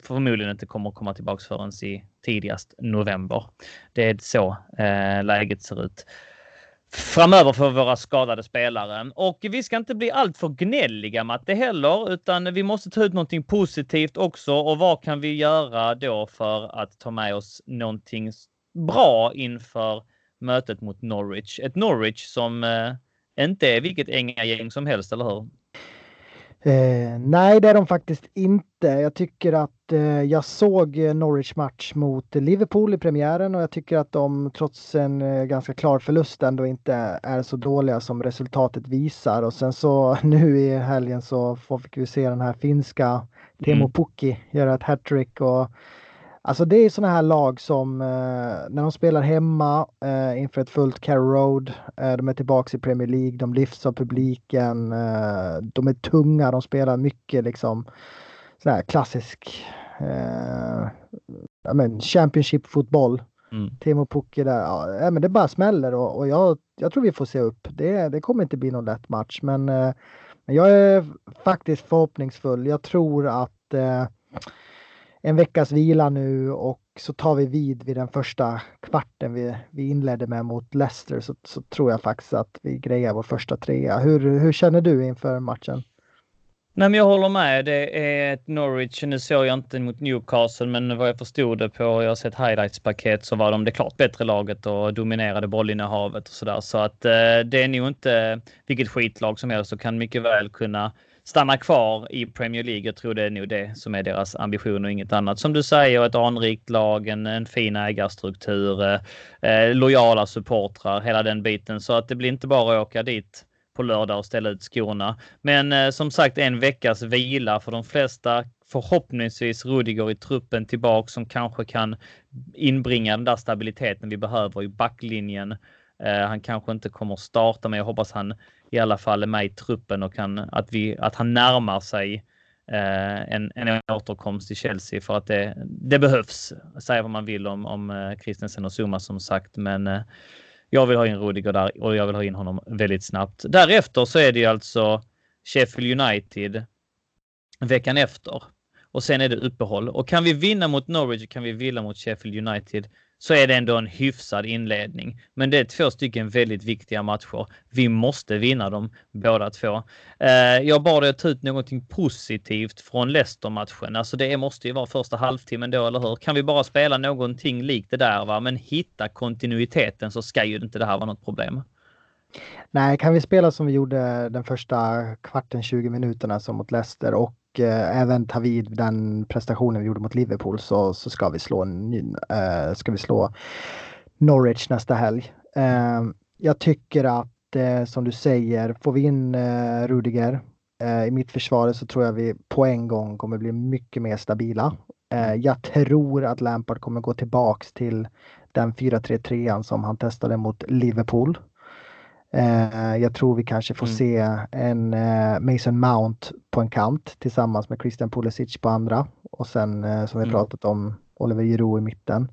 [SPEAKER 1] förmodligen inte kommer komma tillbaks förrän i tidigast november. Det är så eh, läget ser ut framöver för våra skadade spelare. Och vi ska inte bli alltför gnälliga Matte heller, utan vi måste ta ut någonting positivt också. Och vad kan vi göra då för att ta med oss någonting bra inför mötet mot Norwich? Ett Norwich som eh, inte är vilket gäng som helst, eller hur?
[SPEAKER 2] Eh, nej, det är de faktiskt inte. Jag tycker att eh, jag såg Norwich match mot Liverpool i premiären och jag tycker att de trots en eh, ganska klar förlust ändå inte är så dåliga som resultatet visar. Och sen så nu i helgen så fick vi se den här finska Teemu mm. Pukki göra ett hattrick och Alltså det är sådana här lag som eh, när de spelar hemma eh, inför ett fullt Carrow Road. Eh, de är tillbaka i Premier League, de lyfts av publiken. Eh, de är tunga, de spelar mycket liksom sån här klassisk eh, men Championship-fotboll. Mm. Timo Pukki där, ja, men det bara smäller och, och jag, jag tror vi får se upp. Det, det kommer inte bli någon lätt match men, eh, jag är faktiskt förhoppningsfull. Jag tror att en veckas vila nu och så tar vi vid vid den första kvarten vi, vi inledde med mot Leicester så, så tror jag faktiskt att vi grejar vår första trea. Hur, hur känner du inför matchen?
[SPEAKER 1] Nej, men jag håller med. Det är ett Norwich. Nu såg jag inte mot Newcastle, men vad jag förstod det på, jag har sett highlights-paket, så var de det klart bättre laget och dominerade bollinnehavet och sådär. Så att eh, det är nog inte vilket skitlag som helst och kan mycket väl kunna stanna kvar i Premier League. Jag tror det är nog det som är deras ambition och inget annat. Som du säger, ett anrikt lag, en, en fin ägarstruktur, eh, eh, lojala supportrar, hela den biten. Så att det blir inte bara att åka dit på lördag och ställa ut skorna. Men eh, som sagt en veckas vila för de flesta. Förhoppningsvis Rudiger i truppen tillbaka som kanske kan inbringa den där stabiliteten vi behöver i backlinjen. Eh, han kanske inte kommer starta men jag hoppas han i alla fall är med i truppen och kan att vi att han närmar sig eh, en, en återkomst i Chelsea för att det, det behövs. Säga vad man vill om, om eh, Christensen och Zuma som sagt, men eh, jag vill ha in Rudiger där och jag vill ha in honom väldigt snabbt. Därefter så är det ju alltså Sheffield United veckan efter och sen är det uppehåll och kan vi vinna mot Norwich kan vi vinna mot Sheffield United så är det ändå en hyfsad inledning. Men det är två stycken väldigt viktiga matcher. Vi måste vinna dem båda två. Eh, jag bad dig att ta ut någonting positivt från Leicester-matchen. Alltså det måste ju vara första halvtimmen då, eller hur? Kan vi bara spela någonting likt det där, va? men hitta kontinuiteten så ska ju inte det här vara något problem.
[SPEAKER 2] Nej, kan vi spela som vi gjorde den första kvarten, 20 minuterna som mot Leicester och eh, även ta vid den prestationen vi gjorde mot Liverpool så, så ska vi slå, eh, ska vi slå Norwich nästa helg. Eh, jag tycker att eh, som du säger, får vi in eh, Rudiger eh, i mitt försvar så tror jag vi på en gång kommer bli mycket mer stabila. Eh, jag tror att Lampard kommer gå tillbaks till den 4-3-3 som han testade mot Liverpool. Eh, jag tror vi kanske får mm. se en eh, Mason Mount på en kant tillsammans med Christian Pulisic på andra och sen eh, som vi mm. pratat om Oliver Giroud i mitten.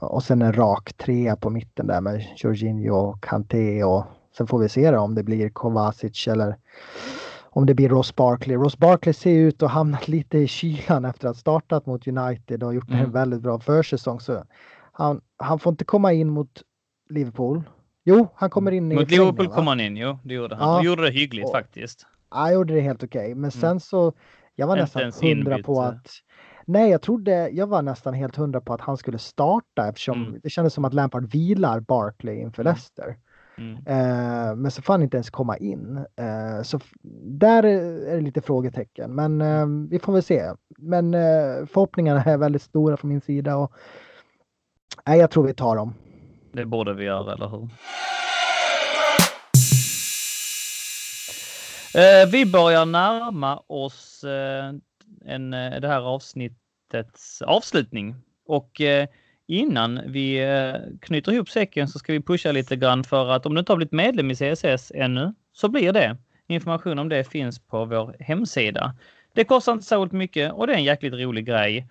[SPEAKER 2] Och sen en rak trea på mitten där med Jorginho och Kanté och sen får vi se då om det blir Kovacic eller om det blir Ross Barkley. Ross Barkley ser ut att ha hamnat lite i kylan efter att ha startat mot United och gjort mm. en väldigt bra försäsong. Så han, han får inte komma in mot Liverpool Jo, han kommer in
[SPEAKER 1] i Mot Liverpool kom han in, jo, det gjorde han. Ja. Och gjorde det hyggligt och, faktiskt.
[SPEAKER 2] Ja, han gjorde det helt okej. Okay. Men mm. sen så, jag var nästan hundra på att Nej, jag trodde, jag var nästan helt hundra på att han skulle starta eftersom mm. det kändes som att Lampard vilar Barkley inför mm. Leicester. Mm. Uh, men så får han inte ens komma in. Uh, så där är det lite frågetecken, men uh, vi får väl se. Men förhoppningarna är väldigt stora från min sida och nej, jag tror vi tar dem.
[SPEAKER 1] Det borde vi göra, eller hur? Eh, vi börjar närma oss eh, en, eh, det här avsnittets avslutning och eh, innan vi eh, knyter ihop säcken så ska vi pusha lite grann för att om du inte har blivit medlem i CSS ännu så blir det. Information om det finns på vår hemsida. Det kostar inte så mycket och det är en jäkligt rolig grej.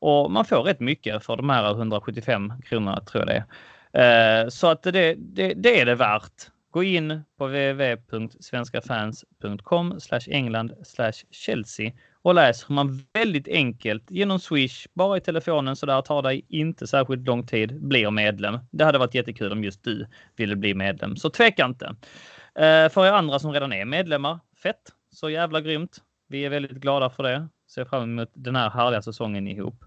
[SPEAKER 1] Och man får rätt mycket för de här 175 kronorna tror jag det är. Eh, så att det, det, det är det värt. Gå in på www.svenskafans.com England Chelsea och läs hur man väldigt enkelt genom Swish, bara i telefonen så där tar dig inte särskilt lång tid, blir medlem. Det hade varit jättekul om just du ville bli medlem, så tveka inte. Eh, för er andra som redan är medlemmar, fett, så jävla grymt. Vi är väldigt glada för det. Ser fram emot den här härliga säsongen ihop.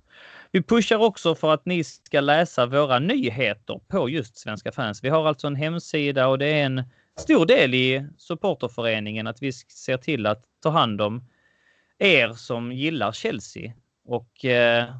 [SPEAKER 1] Vi pushar också för att ni ska läsa våra nyheter på just Svenska fans. Vi har alltså en hemsida och det är en stor del i supporterföreningen att vi ser till att ta hand om er som gillar Chelsea och eh,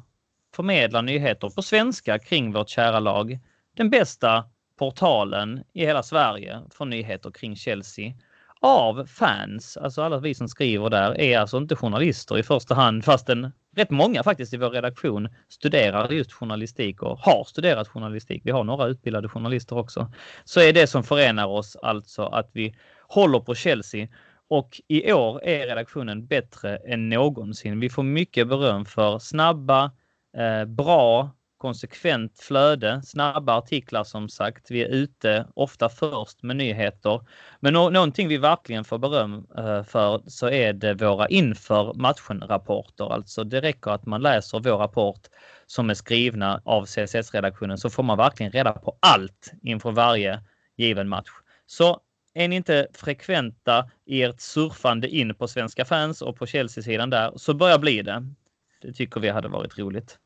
[SPEAKER 1] förmedla nyheter på svenska kring vårt kära lag. Den bästa portalen i hela Sverige för nyheter kring Chelsea av fans, alltså alla vi som skriver där, är alltså inte journalister i första hand, fastän rätt många faktiskt i vår redaktion studerar just journalistik och har studerat journalistik. Vi har några utbildade journalister också. Så är det som förenar oss alltså att vi håller på Chelsea och i år är redaktionen bättre än någonsin. Vi får mycket beröm för snabba, eh, bra konsekvent flöde, snabba artiklar som sagt. Vi är ute ofta först med nyheter. Men nå någonting vi verkligen får beröm eh, för så är det våra inför matchen-rapporter. Alltså det räcker att man läser vår rapport som är skrivna av CSS-redaktionen så får man verkligen reda på allt inför varje given match. Så är ni inte frekventa i ert surfande in på svenska fans och på Chelsea-sidan där så börja bli det. Det tycker vi hade varit roligt.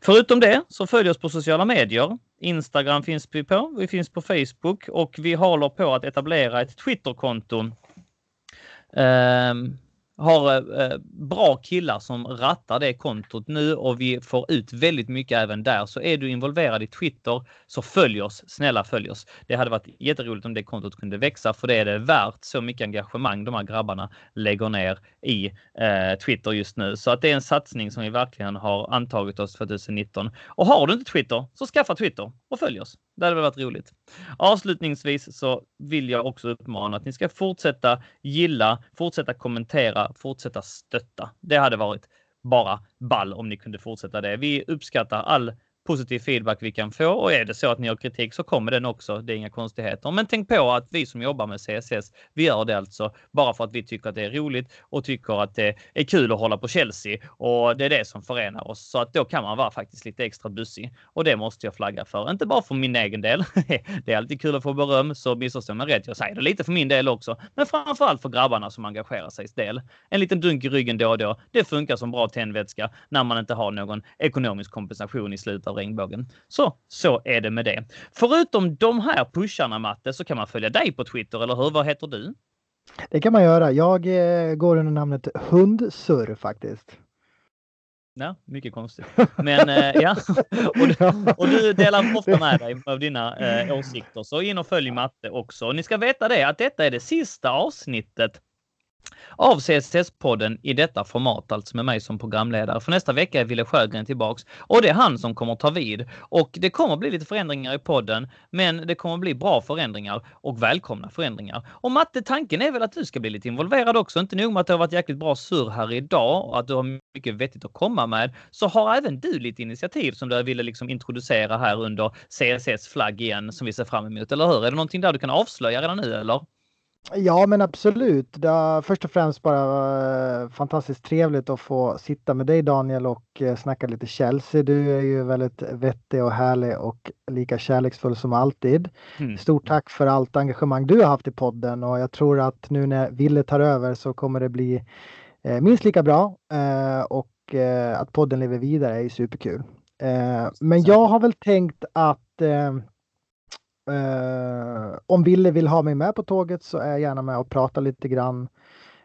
[SPEAKER 1] Förutom det så följ oss på sociala medier. Instagram finns vi på. Vi finns på Facebook och vi håller på att etablera ett Twitterkonto. Um, har eh, bra killar som rattar det kontot nu och vi får ut väldigt mycket även där. Så är du involverad i Twitter så följ oss. Snälla följ oss. Det hade varit jätteroligt om det kontot kunde växa för det är det värt så mycket engagemang de här grabbarna lägger ner i eh, Twitter just nu. Så att det är en satsning som vi verkligen har antagit oss 2019. Och har du inte Twitter så skaffa Twitter och följ oss. Det hade varit roligt. Avslutningsvis så vill jag också uppmana att ni ska fortsätta gilla, fortsätta kommentera, fortsätta stötta. Det hade varit bara ball om ni kunde fortsätta det. Vi uppskattar all positiv feedback vi kan få och är det så att ni har kritik så kommer den också. Det är inga konstigheter. Men tänk på att vi som jobbar med CSS, vi gör det alltså bara för att vi tycker att det är roligt och tycker att det är kul att hålla på Chelsea och det är det som förenar oss. Så att då kan man vara faktiskt lite extra bussig och det måste jag flagga för. Inte bara för min egen del. det är alltid kul att få beröm, så missförstå mig rätt. Jag säger det lite för min del också, men framför för grabbarna som engagerar sig del. En liten dunk i ryggen då och då. Det funkar som bra tändvätska när man inte har någon ekonomisk kompensation i slutet av regnbågen. Så, så är det med det. Förutom de här pusharna Matte så kan man följa dig på Twitter, eller hur? Vad heter du?
[SPEAKER 2] Det kan man göra. Jag eh, går under namnet Hundsurr faktiskt.
[SPEAKER 1] Ja, mycket konstigt. Men eh, ja, och du, och du, delar ofta med dig av dina eh, åsikter. Så in och följ Matte också. Ni ska veta det att detta är det sista avsnittet av CSS-podden i detta format, alltså med mig som programledare. För nästa vecka är Wille Sjögren tillbaks och det är han som kommer ta vid. Och det kommer bli lite förändringar i podden, men det kommer bli bra förändringar och välkomna förändringar. Och Matte, tanken är väl att du ska bli lite involverad också. Inte nog med att det har varit jäkligt bra surr här idag och att du har mycket vettigt att komma med, så har även du lite initiativ som du ville liksom introducera här under CSS flagg igen som vi ser fram emot, eller hur? Är det någonting där du kan avslöja redan nu eller?
[SPEAKER 2] Ja men absolut. Det har först och främst bara eh, fantastiskt trevligt att få sitta med dig Daniel och eh, snacka lite Chelsea. Du är ju väldigt vettig och härlig och lika kärleksfull som alltid. Mm. Stort tack för allt engagemang du har haft i podden och jag tror att nu när Ville tar över så kommer det bli eh, minst lika bra och att podden lever vidare är superkul. Men jag har väl tänkt att Eh, om Ville vill ha mig med på tåget så är jag gärna med och pratar lite grann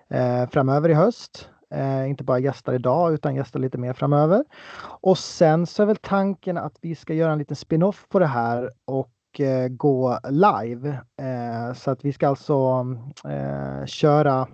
[SPEAKER 2] eh, framöver i höst. Eh, inte bara gästar idag utan gästar lite mer framöver. Och sen så är väl tanken att vi ska göra en liten spin-off på det här och eh, gå live. Eh, så att vi ska alltså eh, köra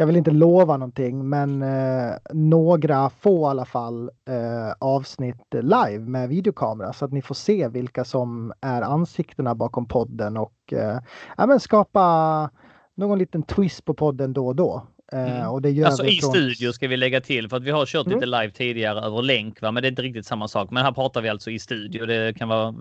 [SPEAKER 2] jag vill inte lova någonting, men eh, några få i alla fall eh, avsnitt live med videokamera så att ni får se vilka som är ansiktena bakom podden och eh, ja, skapa någon liten twist på podden då och då.
[SPEAKER 1] Eh, mm. Och det gör alltså i från... studio ska vi lägga till för att vi har kört mm. lite live tidigare över länk, va? men det är inte riktigt samma sak. Men här pratar vi alltså i studio. Det kan vara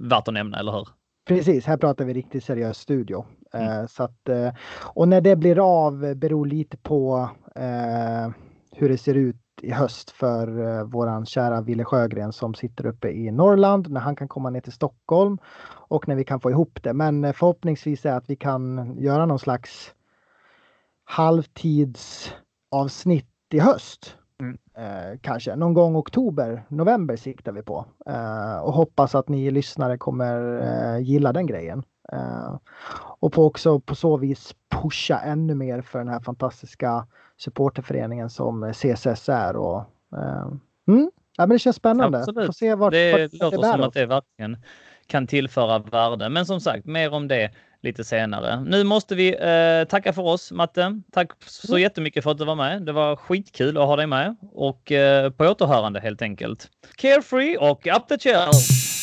[SPEAKER 1] värt att nämna, eller hur?
[SPEAKER 2] Precis, här pratar vi riktigt seriös studio. Mm. Eh, så att, eh, och när det blir av beror lite på eh, hur det ser ut i höst för eh, våran kära Ville Sjögren som sitter uppe i Norrland när han kan komma ner till Stockholm och när vi kan få ihop det. Men förhoppningsvis är att vi kan göra någon slags halvtidsavsnitt i höst. Mm. Eh, kanske någon gång oktober, november siktar vi på eh, och hoppas att ni lyssnare kommer eh, gilla den grejen. Eh, och på också på så vis pusha ännu mer för den här fantastiska supporterföreningen som CSS är. Och, eh, mm, ja, men det känns spännande.
[SPEAKER 1] Absolut. Får se vart, det vart låter det som att det verkligen kan tillföra värde. Men som sagt, mer om det lite senare. Nu måste vi eh, tacka för oss, Matte. Tack så mm. jättemycket för att du var med. Det var skitkul att ha dig med och eh, på återhörande helt enkelt. Carefree och up the chairs!